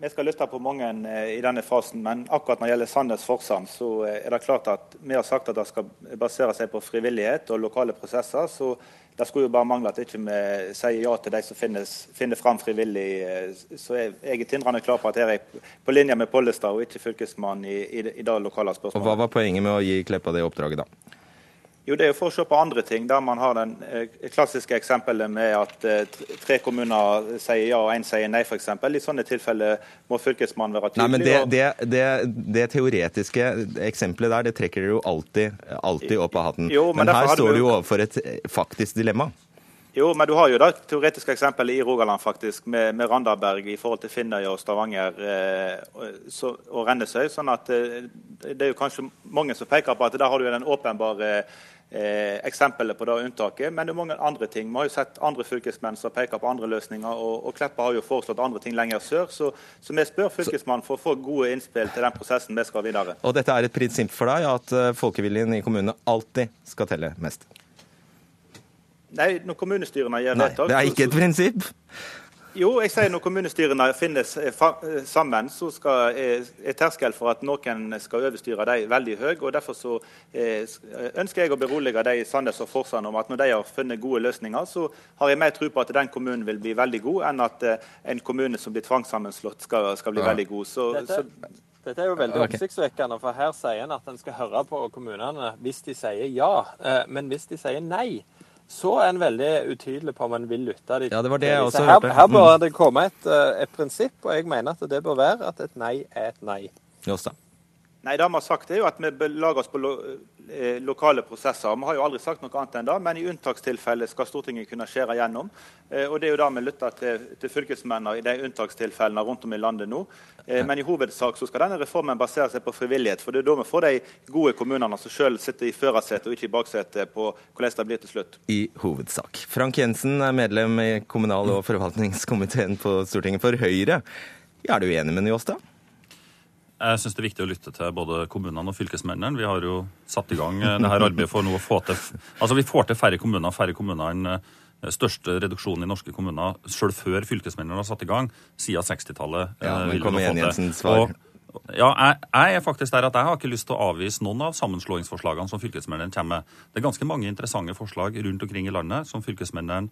Vi skal lytte på mange eh, i denne fasen, men akkurat når det gjelder Sandnes Forsand, så eh, er det klart at vi har sagt at det skal basere seg på frivillighet og lokale prosesser. så det skulle jo bare mangle at ikke vi sier ja til de som finnes, finner fram frivillig. Eh, så jeg, jeg er tindrende klar på at jeg er på linje med Pollestad og ikke fylkesmann i, i, i det lokale spørsmålet. Og Hva var poenget med å gi Kleppa det oppdraget, da? Jo, Det er jo for å se på andre ting, der man har den eh, klassiske eksempelet med at eh, tre kommuner sier ja og én sier nei, f.eks. I sånne tilfeller må Fylkesmannen være tydelig. Nei, men det, det, det, det teoretiske eksempelet der, det trekker dere jo alltid, alltid opp av hatten. Jo, men, men her står du jo overfor et faktisk dilemma. Jo, men du har jo da teoretiske eksempel i Rogaland faktisk, med, med Randaberg i forhold til Finnøy og Stavanger eh, så, og Rennesøy. sånn at eh, Det er jo kanskje mange som peker på at der har du den åpenbare eh, eksempelet på det unntaket. Men det er mange andre ting. Vi har jo sett andre fylkesmenn som peker på andre løsninger. Og, og Kleppa har jo foreslått andre ting lenger sør. Så, så vi spør Fylkesmannen for å få gode innspill til den prosessen vi skal videre. Og dette er et prinsipp for deg at eh, folkeviljen i kommunene alltid skal telle mest? Nei, når kommunestyrene gjør vedtak Det er ikke et prinsipp? Jo, jeg sier når kommunestyrene finnes eh, eh, sammen, så skal, er terskelen for at noen skal overstyre dem veldig høy. og Derfor så ønsker jeg å berolige de i Sandnes og Forsand om at når de har funnet gode løsninger, så har jeg mer tro på at den kommunen vil bli veldig god, enn at eh, en kommune som blir tvangssammenslått, skal, skal bli ja. veldig god. Så, dette, så, dette er jo veldig okay. oppsiktsvekkende, for her sier en at en skal høre på kommunene hvis de sier ja. Men hvis de sier nei, så er en veldig utydelig på om en vil lytte De, Ja, det var det jeg også her, hørte. Her bør mm. det komme et, eh, et, prinsipp, og jeg mener at det bør være at et nei er et nei. Josta. Nei, det vi har sagt er jo at vi belager oss på lo eh, lokale prosesser. Vi har jo aldri sagt noe annet enn det, men i unntakstilfelle skal Stortinget kunne skjære gjennom. Eh, og Det er jo da vi lytter til, til fylkesmennene i de unntakstilfellene rundt om i landet nå. Eh, men i hovedsak så skal denne reformen basere seg på frivillighet. For det er da vi får de gode kommunene som selv sitter i førersetet og ikke i baksetet på hvordan det blir til slutt. I hovedsak. Frank Jensen er medlem i kommunal- og forvaltningskomiteen på Stortinget for Høyre. Er du enig med Njåstad? Jeg syns det er viktig å lytte til både kommunene og fylkesmennene. Vi har jo satt i gang eh, det her arbeidet for noe å få til Altså, vi får til færre kommuner. Færre kommuner enn eh, største reduksjonen i norske kommuner selv før fylkesmennene har satt i gang, siden 60-tallet. Ja, eh, men kom igjen, Jensen, svar. Ja, jeg, jeg, er faktisk der at jeg har ikke lyst til å avvise noen av sammenslåingsforslagene som fylkesmennene kommer med. Det er ganske mange interessante forslag rundt omkring i landet som fylkesmennene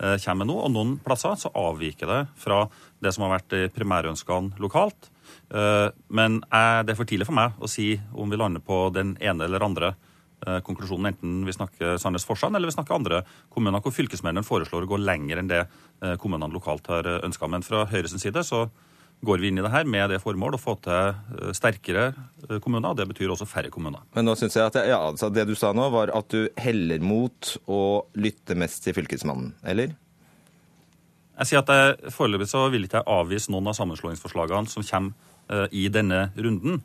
eh, kommer med nå. Og noen plasser så avviker det fra det som har vært primærønskene lokalt. Eh, men det er for tidlig for meg å si om vi lander på den ene eller andre eh, konklusjonen, enten vi snakker Sandnes Forsand eller vi snakker andre kommuner hvor fylkesmennene foreslår å gå lenger enn det eh, kommunene lokalt har ønska. Men fra Høyres side så går vi inn i det her med det formål å få til sterkere kommuner. og Det betyr også færre kommuner. Men nå synes jeg at ja, altså det du sa nå, var at du heller mot å lytte mest til Fylkesmannen, eller? Jeg sier at jeg Foreløpig så vil ikke jeg avvise noen av sammenslåingsforslagene som kommer Eh, i denne runden.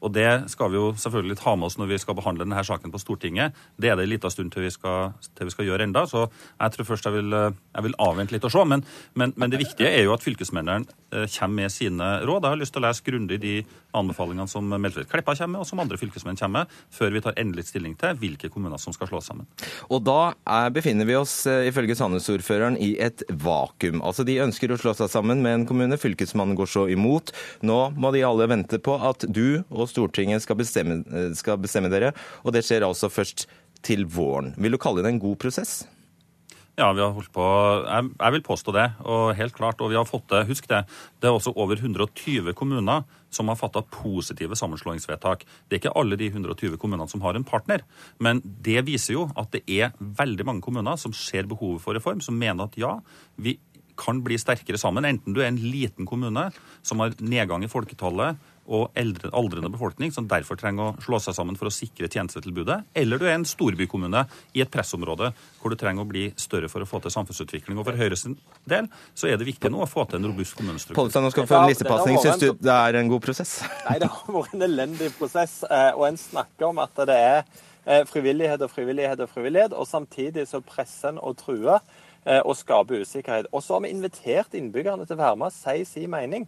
Eh, og det skal vi jo selvfølgelig ta med oss når vi skal behandle denne saken på Stortinget. Det er det en liten stund til vi skal, til vi skal gjøre enda, så jeg tror først jeg vil, eh, jeg vil avvente litt og se. Men, men, men, det viktige er jo at fylkesmennene eh, kommer med sine råd. Jeg har lyst til å lese grundig de anbefalingene som Meltveit Kleppa kommer med, og som andre fylkesmenn kommer med, før vi tar endelig stilling til hvilke kommuner som skal slås sammen. Og da er, befinner vi oss ifølge Sandnes-ordføreren i et vakuum. Altså De ønsker å slå seg sammen med en kommune, fylkesmannen går så imot. Nå må de alle vente på at du og Stortinget skal bestemme, skal bestemme dere. Og det skjer altså først til våren. Vil du kalle det en god prosess? Ja, vi har holdt på Jeg, jeg vil påstå det, og helt klart. Og vi har fått det. Husk det. Det er også over 120 kommuner som har fatta positive sammenslåingsvedtak. Det er ikke alle de 120 kommunene som har en partner, men det viser jo at det er veldig mange kommuner som ser behovet for reform, som mener at ja, vi kan bli sterkere sammen. Enten du er en liten kommune som har nedgang i folketallet, og eldre, aldrende befolkning som derfor trenger å slå seg sammen for å sikre tjenestetilbudet, eller du er en storbykommune i et pressområde hvor du trenger å bli større for å få til samfunnsutvikling. Og For Høyres del så er det viktig nå å få til en robust kommunestruktur. Pollestad, nå skal du få en listepasning. Syns du det er en god prosess? [laughs] Nei, det har vært en elendig prosess. Eh, og en snakker om at det er eh, frivillighet og frivillighet og frivillighet, og samtidig så presser en og truer eh, og skaper usikkerhet. Og så har vi invitert innbyggerne til å være med og si sin mening.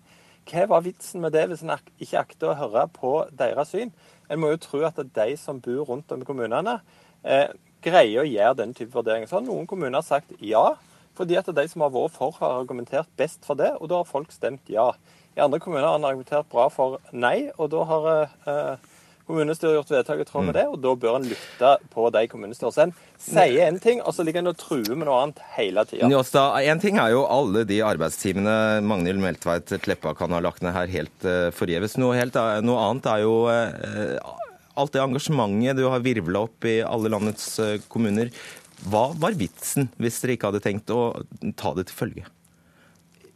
Hva var vitsen med det hvis en ikke akter å høre på deres syn? En må jo tro at de som bor rundt om i kommunene, eh, greier å gjøre den type vurderinger. Så har noen kommuner sagt ja, fordi at de som har vært for, har argumentert best for det, og da har folk stemt ja. I andre kommuner har en argumentert bra for nei, og da har eh, Kommunestyret har gjort vedtak i tråd med mm. det, og da bør en lytte på de kommunestyrene. Så en sier en ting, og så ligger en og truer med noe annet hele tida. En ting er jo alle de arbeidstimene Magnhild Meltveit Kleppa kan ha lagt ned her helt uh, forgjeves. Noe, helt, noe annet er jo uh, alt det engasjementet du har virvla opp i alle landets kommuner. Hva var vitsen hvis dere ikke hadde tenkt å ta det til følge?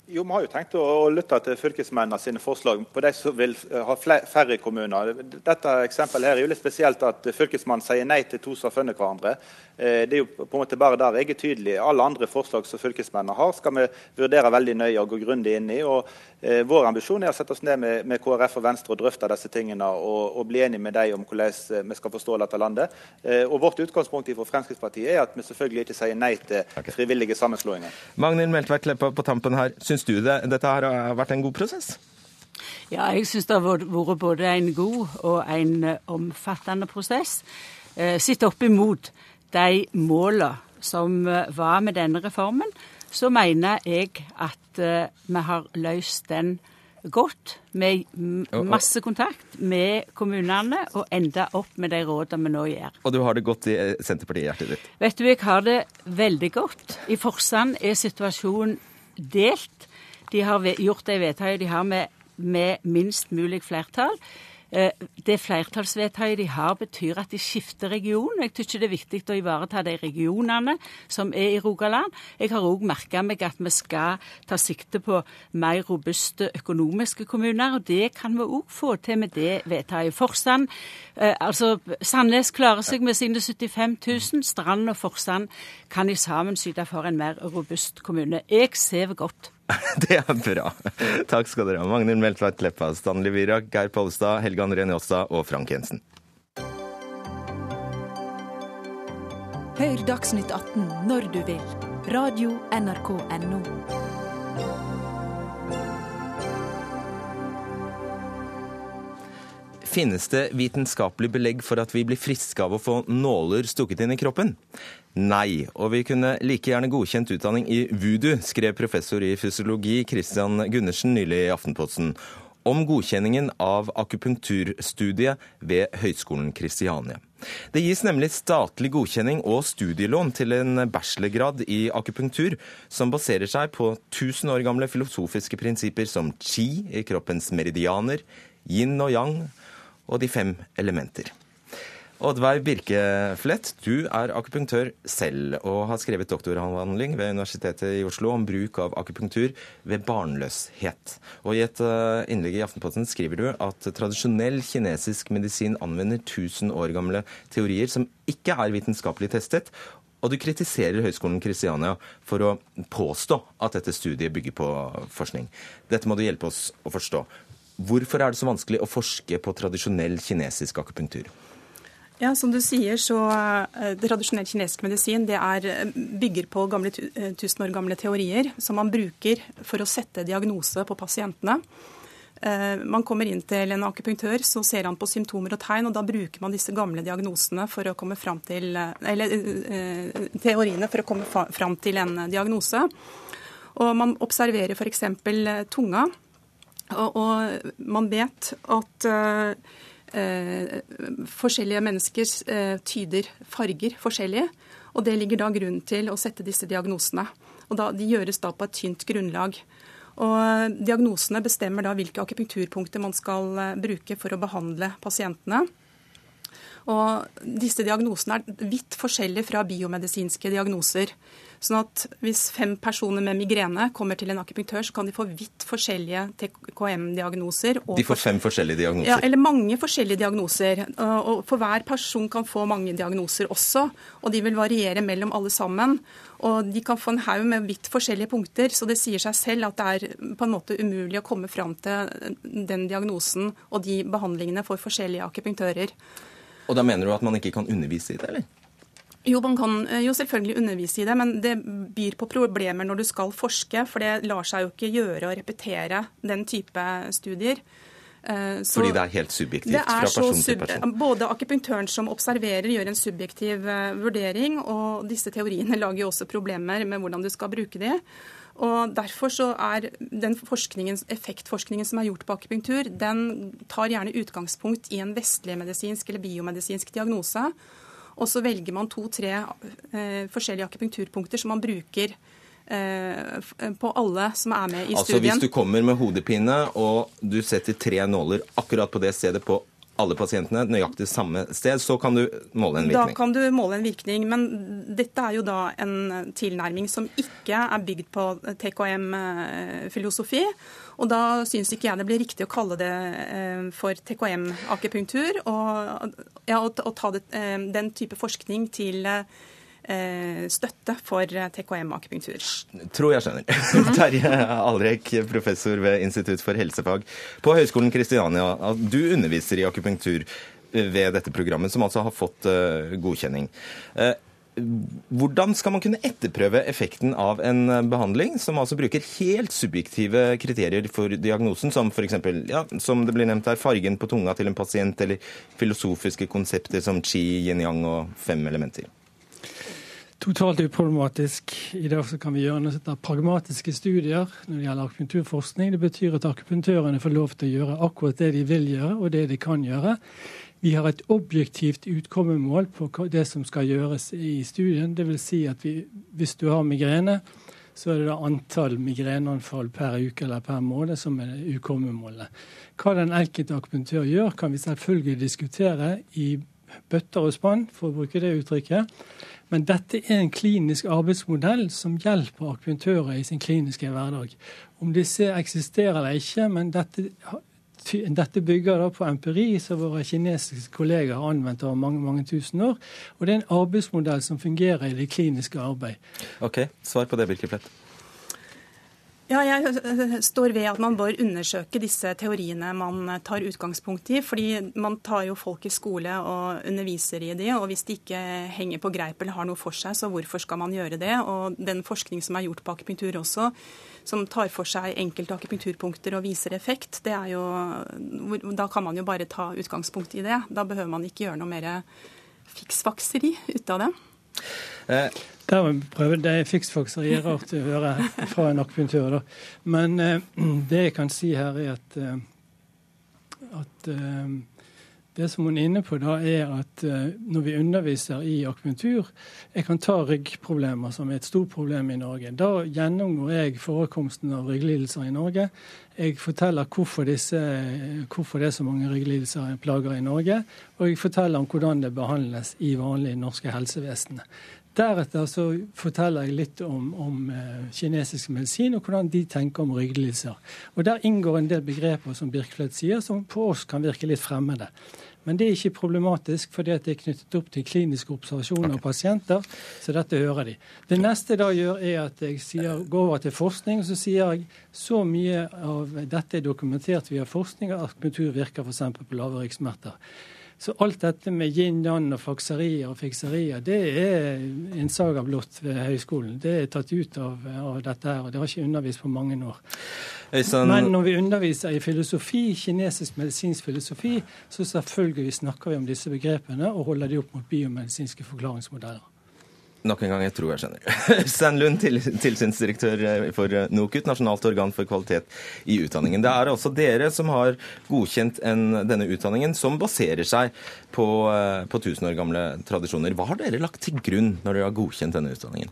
Jo, Vi har jo tenkt å lytte til fylkesmennene sine forslag på de som vil eh, ha færre kommuner. Dette eksempelet her er jo litt spesielt at Fylkesmannen sier nei til to som har funnet hverandre. Eh, det er jo på en måte bare der jeg er tydelig. Alle andre forslag som fylkesmennene har, skal vi vurdere veldig nøye og gå grundig inn i. Og eh, Vår ambisjon er å sette oss ned med, med KrF og Venstre og drøfte disse tingene og, og bli enige med dem om hvordan vi skal forstå dette landet. Og Vårt utgangspunkt for Fremskrittspartiet er at vi selvfølgelig ikke sier nei til frivillige sammenslåinger. Magnhild Meltveit Kleppa på tampen her. Syns du det, dette har vært en god prosess? Ja, jeg syns det har vært både en god og en eh, omfattende prosess. Eh, Sett opp imot de målene som eh, var med denne reformen, så mener jeg at vi har løst den godt, med masse kontakt med kommunene, og enda opp med de rådene vi nå gjør. Og du har det godt i Senterpartiet-hjertet ditt? Vet du, jeg har det veldig godt. I Forsand er situasjonen delt. De har gjort de vedtakene de har med, med minst mulig flertall. Eh, det flertallsvedtaket de har, betyr at de skifter region. Jeg syns det er viktig å ivareta de regionene som er i Rogaland. Jeg har òg merka meg at vi skal ta sikte på mer robuste økonomiske kommuner. og Det kan vi òg få til med det vedtaket. Forsand, eh, altså Sandnes klarer seg med sine 75 000. Strand og Forsand kan i sammen syte for en mer robust kommune. Jeg ser godt [laughs] Det er bra. Takk skal dere ha. Magnhild Meltveit Kleppa, Stanley Virak, Geir Pollestad, Helge André Njåstad og Frank Jensen. Hør Dagsnytt 18 når du vil. Radio NRK Radio.nrk.no. Finnes det vitenskapelig belegg for at vi blir friske av å få nåler stukket inn i kroppen? Nei, og vi kunne like gjerne godkjent utdanning i voodoo, skrev professor i fysiologi Christian Gundersen nylig i Aftenposten om godkjenningen av akupunkturstudiet ved Høgskolen Kristiania. Det gis nemlig statlig godkjenning og studielån til en bachelorgrad i akupunktur som baserer seg på 1000 år gamle filosofiske prinsipper som chi i kroppens meridianer, yin og yang og de fem elementer. Oddveig Birkeflett, du er akupunktør selv og har skrevet doktoravhandling ved Universitetet i Oslo om bruk av akupunktur ved barnløshet. Og I et eh, innlegg i Aftenposten skriver du at tradisjonell kinesisk medisin anvender 1000 år gamle teorier som ikke er vitenskapelig testet, og du kritiserer Høgskolen Kristiania for å påstå at dette studiet bygger på forskning. Dette må du hjelpe oss å forstå. Hvorfor er det så vanskelig å forske på tradisjonell kinesisk akupunktur? Ja, Som du sier, så uh, Tradisjonell kinesisk medisin det er, eh, bygger på gamle, uh, tusen år gamle teorier som man bruker for å sette diagnose på pasientene. Man kommer inn til en akupunktør, så ser han på symptomer og tegn, og da bruker man disse gamle diagnosene for å komme fram til, eller teoriene for å komme fram til en diagnose. Og Man observerer f.eks. tunga. Og, og man vet at forskjellige mennesker uh, tyder farger forskjellige. Og det ligger da grunnen til å sette disse diagnosene. Og da, De gjøres da på et tynt grunnlag. Og Diagnosene bestemmer da hvilke akupunkturpunkter man skal bruke for å behandle pasientene. Og disse diagnosene er vidt forskjellige fra biomedisinske diagnoser. Sånn at hvis fem personer med migrene kommer til en akupunktør, så kan de få vidt forskjellige TKM-diagnoser. De får fem forskjellige diagnoser? Ja, eller mange forskjellige diagnoser. Og for hver person kan få mange diagnoser også. Og de vil variere mellom alle sammen. Og de kan få en haug med vidt forskjellige punkter, så det sier seg selv at det er på en måte umulig å komme fram til den diagnosen og de behandlingene for forskjellige akupunktører. Og da mener du at man ikke kan undervise i det, eller? Jo, man kan eh, jo selvfølgelig undervise i det, men det byr på problemer når du skal forske. For det lar seg jo ikke gjøre å repetere den type studier. Eh, så Fordi det er helt subjektivt fra person til person? Både akupunktøren som observerer, gjør en subjektiv eh, vurdering, og disse teoriene [laughs] lager jo også problemer med hvordan du skal bruke de. Og Derfor så er den effektforskningen som er gjort på akupunktur, den tar gjerne utgangspunkt i en vestlig medisinsk eller biomedisinsk diagnose. Og så velger man to-tre eh, forskjellige akupunkturpunkter som man bruker eh, på alle som er med i studien. Altså Hvis du kommer med hodepine og du setter tre nåler akkurat på det stedet på alle pasientene nøyaktig samme sted, så kan du måle en virkning. Da kan du måle en virkning, men dette er jo da en tilnærming som ikke er bygd på TKM-filosofi. Og da syns ikke jeg det blir riktig å kalle det eh, for TKM-akupunktur, og, ja, og, ta det, eh, den type forskning til Eh, støtte for TKM-akupunktur. Tror jeg skjønner. [laughs] Terje Alrek, professor ved Institutt for helsefag på Høgskolen Kristiania. Du underviser i akupunktur ved dette programmet, som altså har fått godkjenning. Hvordan skal man kunne etterprøve effekten av en behandling som altså bruker helt subjektive kriterier for diagnosen, som f.eks. Ja, som det blir nevnt her, fargen på tunga til en pasient, eller filosofiske konsepter som chi, yin-yang og fem elementer? Totalt uproblematisk. I dag kan vi gjøre noe pragmatiske studier når det gjelder akupunkturforskning. Det betyr at akupunktørene får lov til å gjøre akkurat det de vil gjøre, og det de kan gjøre. Vi har et objektivt utkommemål på det som skal gjøres i studien. Dvs. Si at vi, hvis du har migrene, så er det da antall migreneanfall per uke eller per måned som er utkommemålet. Hva den enkelte akupunktør gjør, kan vi selvfølgelig diskutere i bøtter og spann, for å bruke det uttrykket. Men dette er en klinisk arbeidsmodell som hjelper akupunktører i sin kliniske hverdag. Om disse eksisterer eller ikke, men dette, dette bygger da på empiri som våre kinesiske kolleger har anvendt over mange mange tusen år. Og det er en arbeidsmodell som fungerer i det kliniske arbeid. Ok, Svar på det, Birkeplett. Ja, jeg står ved at man bør undersøke disse teoriene man tar utgangspunkt i. fordi man tar jo folk i skole og underviser i de, og hvis de ikke henger på greip eller har noe for seg, så hvorfor skal man gjøre det? Og den forskning som er gjort på akupunktur også, som tar for seg enkelte akupunkturpunkter og viser effekt, det er jo Da kan man jo bare ta utgangspunkt i det. Da behøver man ikke gjøre noe mer fiksfakseri ut av det. Eh, Det er fiksfakseri er rart å høre fra en akupunktør. Men eh, det jeg kan si her, er at, eh, at eh, det som hun er inne på, da, er at uh, når vi underviser i akupunktur Jeg kan ta ryggproblemer, som er et stort problem i Norge. Da gjennomgår jeg forekomsten av rygglidelser i Norge. Jeg forteller hvorfor, disse, hvorfor det er så mange rygglidelser og plager i Norge. Og jeg forteller om hvordan det behandles i vanlige norske helsevesenet. Deretter så forteller jeg litt om, om uh, kinesisk medisin og hvordan de tenker om rygglidelser. Og Der inngår en del begreper som Birkefeldt sier, som på oss kan virke litt fremmede. Men det er ikke problematisk, fordi det er knyttet opp til kliniske observasjoner av pasienter. Så dette hører de. Det neste jeg da gjør, er at jeg sier, går over til forskning. og Så sier jeg så mye av dette er dokumentert via forskning at akupunktur virker f.eks. på lave ryggsmerter. Så alt dette med yin-yang og fakserier og fikserier, det er en saga blått ved høyskolen. Det er tatt ut av, av dette her, og det har ikke undervist på mange år. Øystein... Men når vi underviser i filosofi, kinesisk medisinsk filosofi, så selvfølgelig snakker vi om disse begrepene og holder de opp mot biomedisinske forklaringsmodeller. Nok en gang, jeg tror jeg skjønner. [laughs] Øystein Lund, tilsynsdirektør eh, for eh, NOKUT, nasjonalt organ for kvalitet i utdanningen. Det er altså dere som har godkjent en, denne utdanningen, som baserer seg på, eh, på tusen år gamle tradisjoner. Hva har dere lagt til grunn når dere har godkjent denne utdanningen?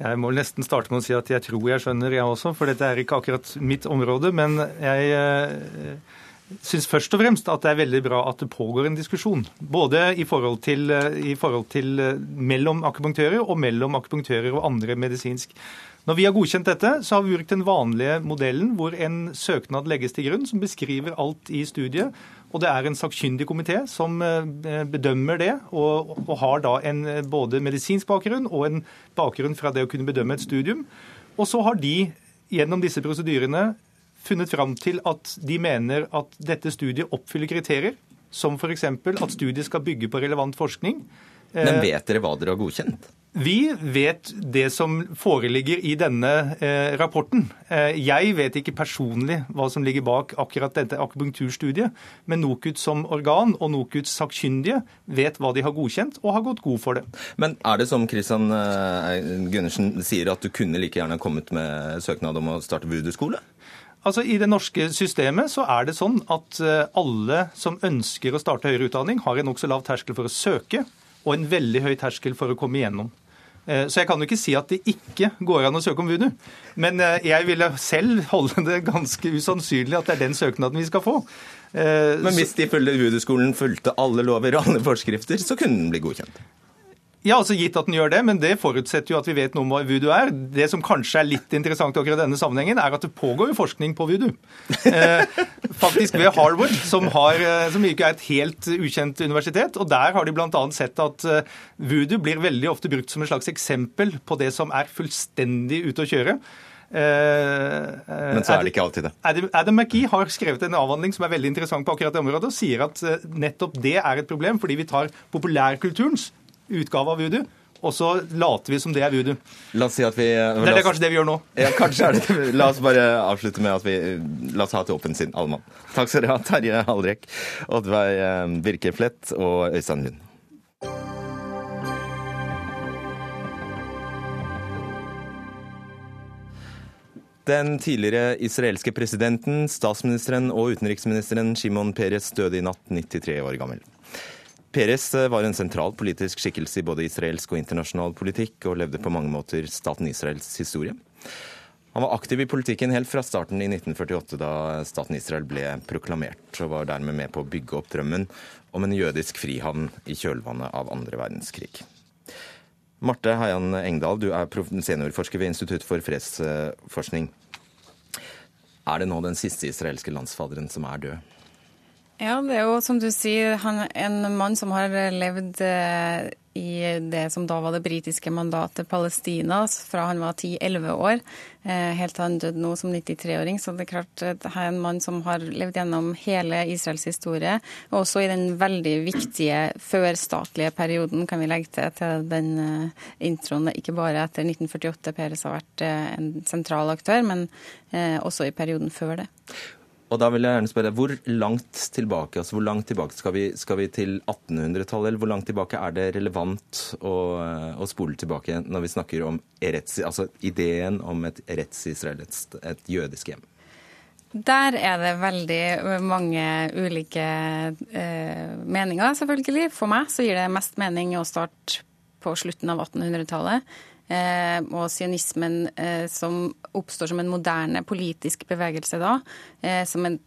Jeg må nesten starte med å si at jeg tror jeg skjønner, jeg også. For dette er ikke akkurat mitt område. Men jeg syns først og fremst at det er veldig bra at det pågår en diskusjon. Både i forhold til, i forhold til mellom akupunktører og mellom akupunktører og andre medisinsk. Når vi har godkjent dette, så har vi brukt den vanlige modellen hvor en søknad legges til grunn som beskriver alt i studiet. Og det er en sakkyndig komité som eh, bedømmer det, og, og har da en både medisinsk bakgrunn og en bakgrunn fra det å kunne bedømme et studium. Og så har de gjennom disse prosedyrene funnet fram til at de mener at dette studiet oppfyller kriterier, som f.eks. at studiet skal bygge på relevant forskning. Men eh, vet dere hva dere har godkjent? Vi vet det som foreligger i denne eh, rapporten. Eh, jeg vet ikke personlig hva som ligger bak akkurat dette akupunkturstudiet, men NOKUT som organ og NOKUTs sakkyndige vet hva de har godkjent, og har gått god for det. Men er det som Kristian eh, Gundersen sier, at du kunne like gjerne kommet med søknad om å starte voodoo-skole? Altså, I det norske systemet så er det sånn at eh, alle som ønsker å starte høyere utdanning, har en nokså lav terskel for å søke og en veldig høy terskel for å komme igjennom. Eh, så jeg kan jo ikke si at det ikke går an å søke om VUDU. Men eh, jeg ville selv holde det ganske usannsynlig at det er den søknaden vi skal få. Men hvis de følger VUDU-skolen fulgte alle lover og alle forskrifter, så kunne den bli godkjent? Ja, altså Gitt at den gjør det, men det forutsetter jo at vi vet noe om hva voodoo er. Det som kanskje er litt interessant akkurat denne sammenhengen, er at det pågår jo forskning på voodoo. [laughs] Eh, faktisk ved Harvard, som, har, eh, som, ikke er et helt ukjent universitet. og Der har de bl.a. sett at eh, voodoo blir veldig ofte brukt som et slags eksempel på det som er fullstendig ute å kjøre. Men så er det ikke alltid det. Adam, Adam McGee har skrevet en avhandling som er veldig interessant på akkurat det området, og sier at nettopp det er et problem, fordi vi tar populærkulturens utgave av voodoo. Og så later vi som det er voodoo. La oss si at vi... Det er det kanskje det vi gjør nå. Ja, kanskje er det. La oss bare avslutte med at vi La oss ha til åpen sinn, alle mann. Takk skal dere ha, Terje Hallrek, Oddveig Birke Flett og Øystein Lund. Den tidligere israelske presidenten, statsministeren og utenriksministeren Shimon Peres døde i natt, 93 år gammel. Peres eh, var en sentral politisk skikkelse i både israelsk og internasjonal politikk, og levde på mange måter staten Israels historie. Han var aktiv i politikken helt fra starten i 1948, da staten Israel ble proklamert, og var dermed med på å bygge opp drømmen om en jødisk frihavn i kjølvannet av andre verdenskrig. Marte Heian Engdahl, du er seniorforsker ved Institutt for fredsforskning. Er det nå den siste israelske landsfaderen som er død? Ja, det er jo som du sier, han, en mann som har levd eh, i det som da var det britiske mandatet Palestina fra han var 10-11 år, eh, helt til han døde nå som 93-åring. Så det er klart at han er en mann som har levd gjennom hele Israels historie, og også i den veldig viktige førstatlige perioden, kan vi legge til til den eh, introen. Ikke bare etter 1948 Peres har vært en sentral aktør, men også i perioden før det. Og da vil jeg gjerne spørre, Hvor langt tilbake altså hvor langt tilbake skal vi, skal vi til 1800-tallet, eller hvor langt tilbake er det relevant å, å, spole tilbake når vi snakker om Eretz, altså ideen om et retts-Israel, et, et jødisk hjem? Der er det veldig mange ulike eh, meninger, selvfølgelig. For meg så gir det mest mening å starte på slutten av 1800-tallet. Eh, og sionismen eh, som oppstår som en moderne politisk bevegelse da, eh, som en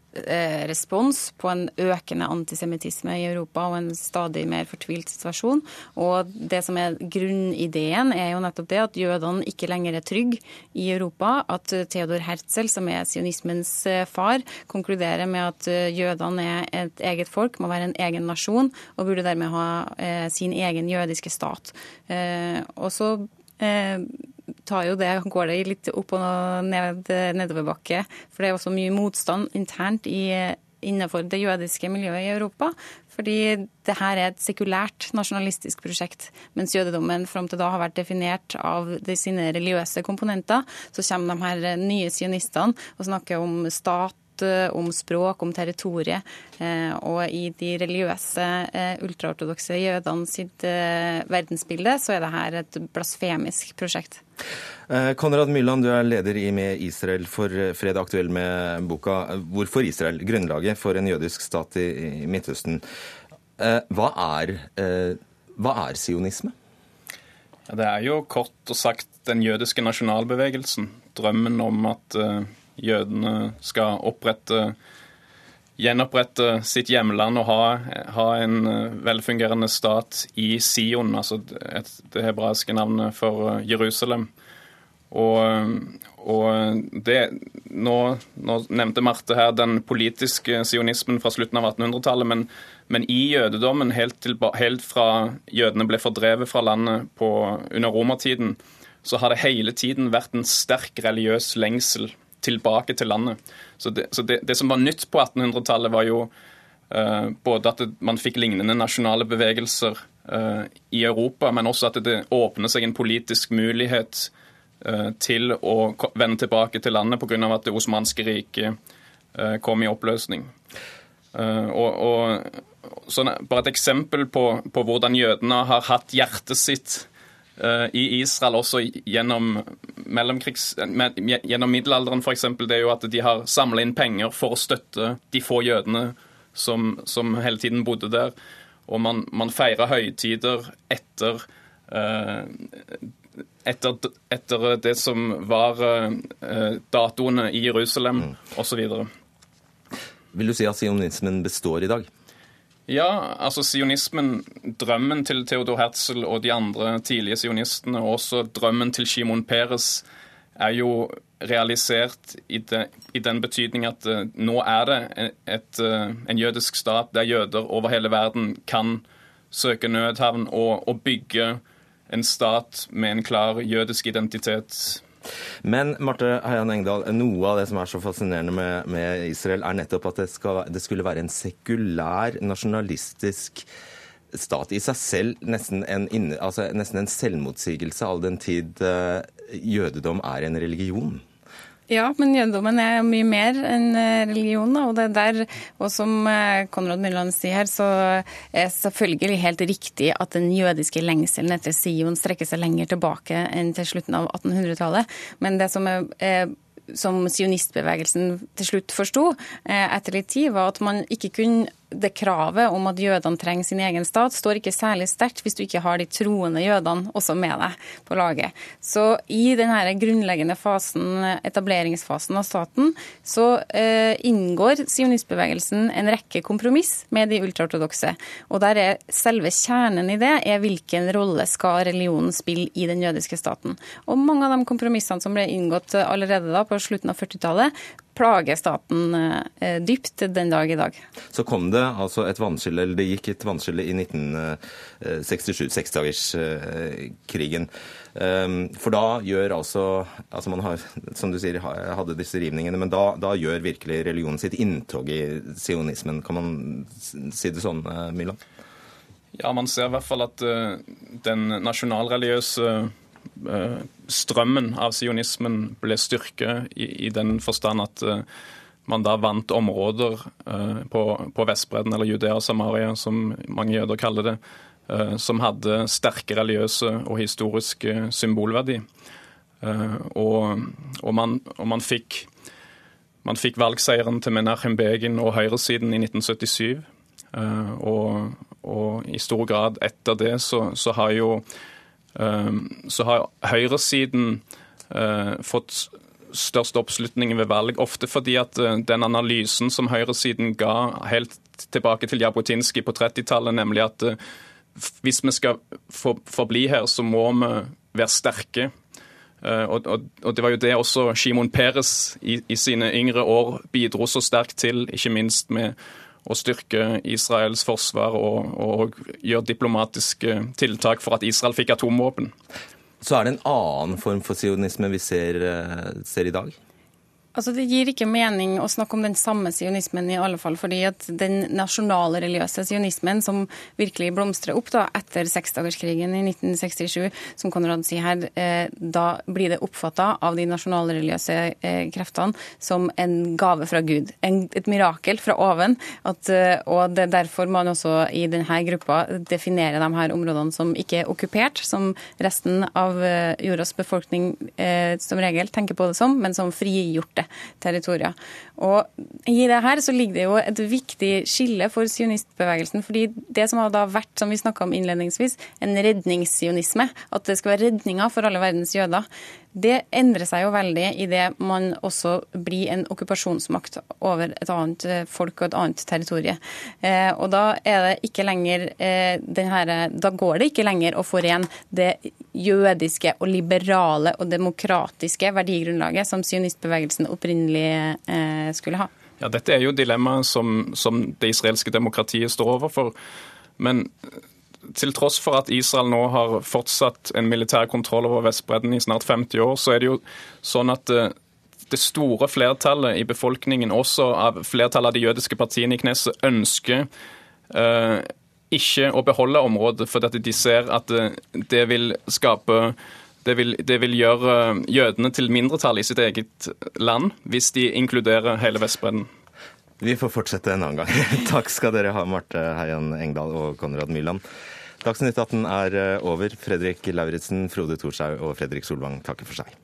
respons på en økende antisemittisme i Europa og en stadig mer fortvilt situasjon. Og det som er grunnideen, er jo nettopp det at jødene ikke lenger er trygge i Europa. At Theodor Herzl, som er sionismens far, konkluderer med at jødene er et eget folk, må være en egen nasjon, og burde dermed ha sin egen jødiske stat. Og så tar jo det, går det litt opp og ned, nedoverbakke. For det er også mye motstand internt i, innenfor det jødiske miljøet i Europa. Fordi det her er et sekulært nasjonalistisk prosjekt. Mens jødedommen fram til da har vært definert av de sine religiøse komponenter, så kommer de her nye sionistene og snakker om stat Eh, om språk, om territoriet. Eh, og i de religiøse eh, ultraortodokse jødene sitt verdensbilde, så er dette et blasfemisk prosjekt. Konrad Mylland, du er leder i Med Israel for fred, aktuell med boka 'Hvorfor Israel?' Grunnlaget for en jødisk stat i Midtøsten. Hva er, hva er sionisme? Ja, det er jo kort og sagt den jødiske nasjonalbevegelsen. Drømmen om at jødene skal opprette gjenopprette sitt hjemland og ha, ha, en eh, velfungerende stat i Sion, altså et, det hebraiske navnet for eh, Jerusalem. Og, og det, nå, nå, nevnte Marte her den politiske sionismen fra slutten av 1800-tallet, men, men, i jødedommen, helt, til, helt, fra jødene ble fordrevet fra landet på, under romertiden, så har det hele tiden vært en sterk religiøs lengsel tilbake til landet. Så det, så det, det som var nytt på 1800-tallet, var jo uh, både at man fikk lignende nasjonale bevegelser uh, i Europa, men også at det åpner seg en politisk mulighet uh, til å vende tilbake til landet pga. at det osmanske riket kom i oppløsning. Og, og sånn, bare et eksempel på, på hvordan jødene har hatt hjertet sitt i Israel også gjennom, gjennom middelalderen f.eks. Det er jo at de har samla inn penger for å støtte de få jødene som, som hele tiden bodde der. Og man, man feirer høytider etter, uh, etter, etter det som var uh, datoene i Jerusalem mm. osv. Vil du si at sionismen består i dag? Ja, altså sionismen, drømmen til Theodor Herzl og de andre tidlige sionistene, og også drømmen til Shimon Peres, er jo realisert i, det, i den betydning at uh, nå er det et, uh, en jødisk stat der jøder over hele verden kan søke nødhavn og, og bygge en stat med en klar jødisk identitet men Marte Heian Engdahl, noe av det som er så fascinerende med, med Israel, er nettopp at det, skal, det, skulle være en sekulær, nasjonalistisk stat i seg selv. Nesten en, altså nesten en selvmotsigelse all den tid uh, jødedom er en religion. Ja, men jødedommen er mye mer enn eh, religion. Og det er der, og som eh, Konrad Myrland sier her, så er selvfølgelig helt riktig at den jødiske lengselen etter Sion strekker seg lenger tilbake enn til slutten av 1800-tallet. Men det som er som sionistbevegelsen til slutt forsto eh, etter litt tid, var at man ikke kunne det kravet om at jødene trenger sin egen stat, står ikke særlig sterkt hvis du ikke har de troende jødene også med deg på laget. Så i denne grunnleggende fasen, etableringsfasen av staten, så eh, inngår sionistbevegelsen en rekke kompromiss med de ultraortodokse. Og der er selve kjernen i det er hvilken rolle skal religionen spille i den jødiske staten. Og mange av de kompromissene som ble inngått allerede da på slutten av 40-tallet, plager staten eh, dypt den dag i dag. Så kom det altså et vannskille, eller det gikk et vannskille i 1967, seksdagerskrigen. Ehm, for da gjør altså altså Man har, som du sier, hadde disse rivningene, men da, da gjør virkelig religionen sitt inntog i sionismen. Kan man si det sånn, eh, Milan? Ja, man ser i hvert fall at den nasjonalreligiøse strømmen av sionismen ble styrket i, i, den forstand at uh, man da vant områder uh, på, på Vestbredden, eller Judea og Samaria, som mange jøder kaller det, som hadde sterke religiøse og historiske symbolverdi. Og, og, man, og, man, fikk man fikk valgseieren til Menachem Begin og høyresiden i 1977. Og, og, i stor grad etter det så, så har jo så har høyresiden eh, fått størst oppslutning ved valg, ofte fordi at eh, den analysen som høyresiden ga helt tilbake til Jabotinsky på 30-tallet, nemlig at eh, hvis vi skal forbli her, så må vi være sterke. Og, og, og, Det var jo det også Shimon Peres i, i sine yngre år bidro så sterkt til, ikke minst med å styrke Israels forsvar og, og gjøre diplomatiske tiltak for at Israel fikk atomvåpen. Så er det en annen form for sionisme vi ser, eh, ser i dag? Altså, Det gir ikke mening å snakke om den samme sionismen, i alle fall, fordi at den nasjonale religiøse sionismen som virkelig blomstrer opp da, etter seksdagerskrigen i 1967, som Konrad sier her, eh, da blir det oppfatta av de nasjonalreligiøse eh, kreftene som en gave fra Gud. En, et mirakel fra oven. At, eh, og det er derfor man også i denne gruppa definerer de her områdene som ikke er okkupert, som resten av eh, jordas befolkning eh, som regel tenker på det som, men som frigjorte territorier. Og I det her så ligger det jo et viktig skille for sionistbevegelsen. fordi det som har da vært, som vi om innledningsvis, en redningssionisme, at det skal være redninga for alle verdens jøder, det endrer seg jo veldig idet man også blir en okkupasjonsmakt over et annet eh, folk og et annet territorium. Eh, og da er det ikke lenger eh, her, Da går det ikke lenger å forene det jødiske og liberale og demokratiske verdigrunnlaget som sionistbevegelsen opprinnelig skulle ha. Ja, Dette er jo dilemmaet som, som det israelske demokratiet står overfor. Men til tross for at Israel nå har fortsatt en militær kontroll over Vestbredden i snart 50 år, så er det jo sånn at eh, det store flertallet i befolkningen, også av flertallet av de jødiske partiene i Knesset, ønsker eh, ikke å beholde området, fordi de ser at det, eh, det vil skape det vil, det vil, gjøre eh, jødene til mindretall i sitt eget land hvis de inkluderer hele Vestbredden. Vi får fortsette en annen gang. [laughs] Takk skal dere ha, Marte Heian Engdahl og Konrad Myrland. Dagsnytt 18 er eh, over. Fredrik Lauritzen, Frode Thorshaug og Fredrik Solvang takker for seg.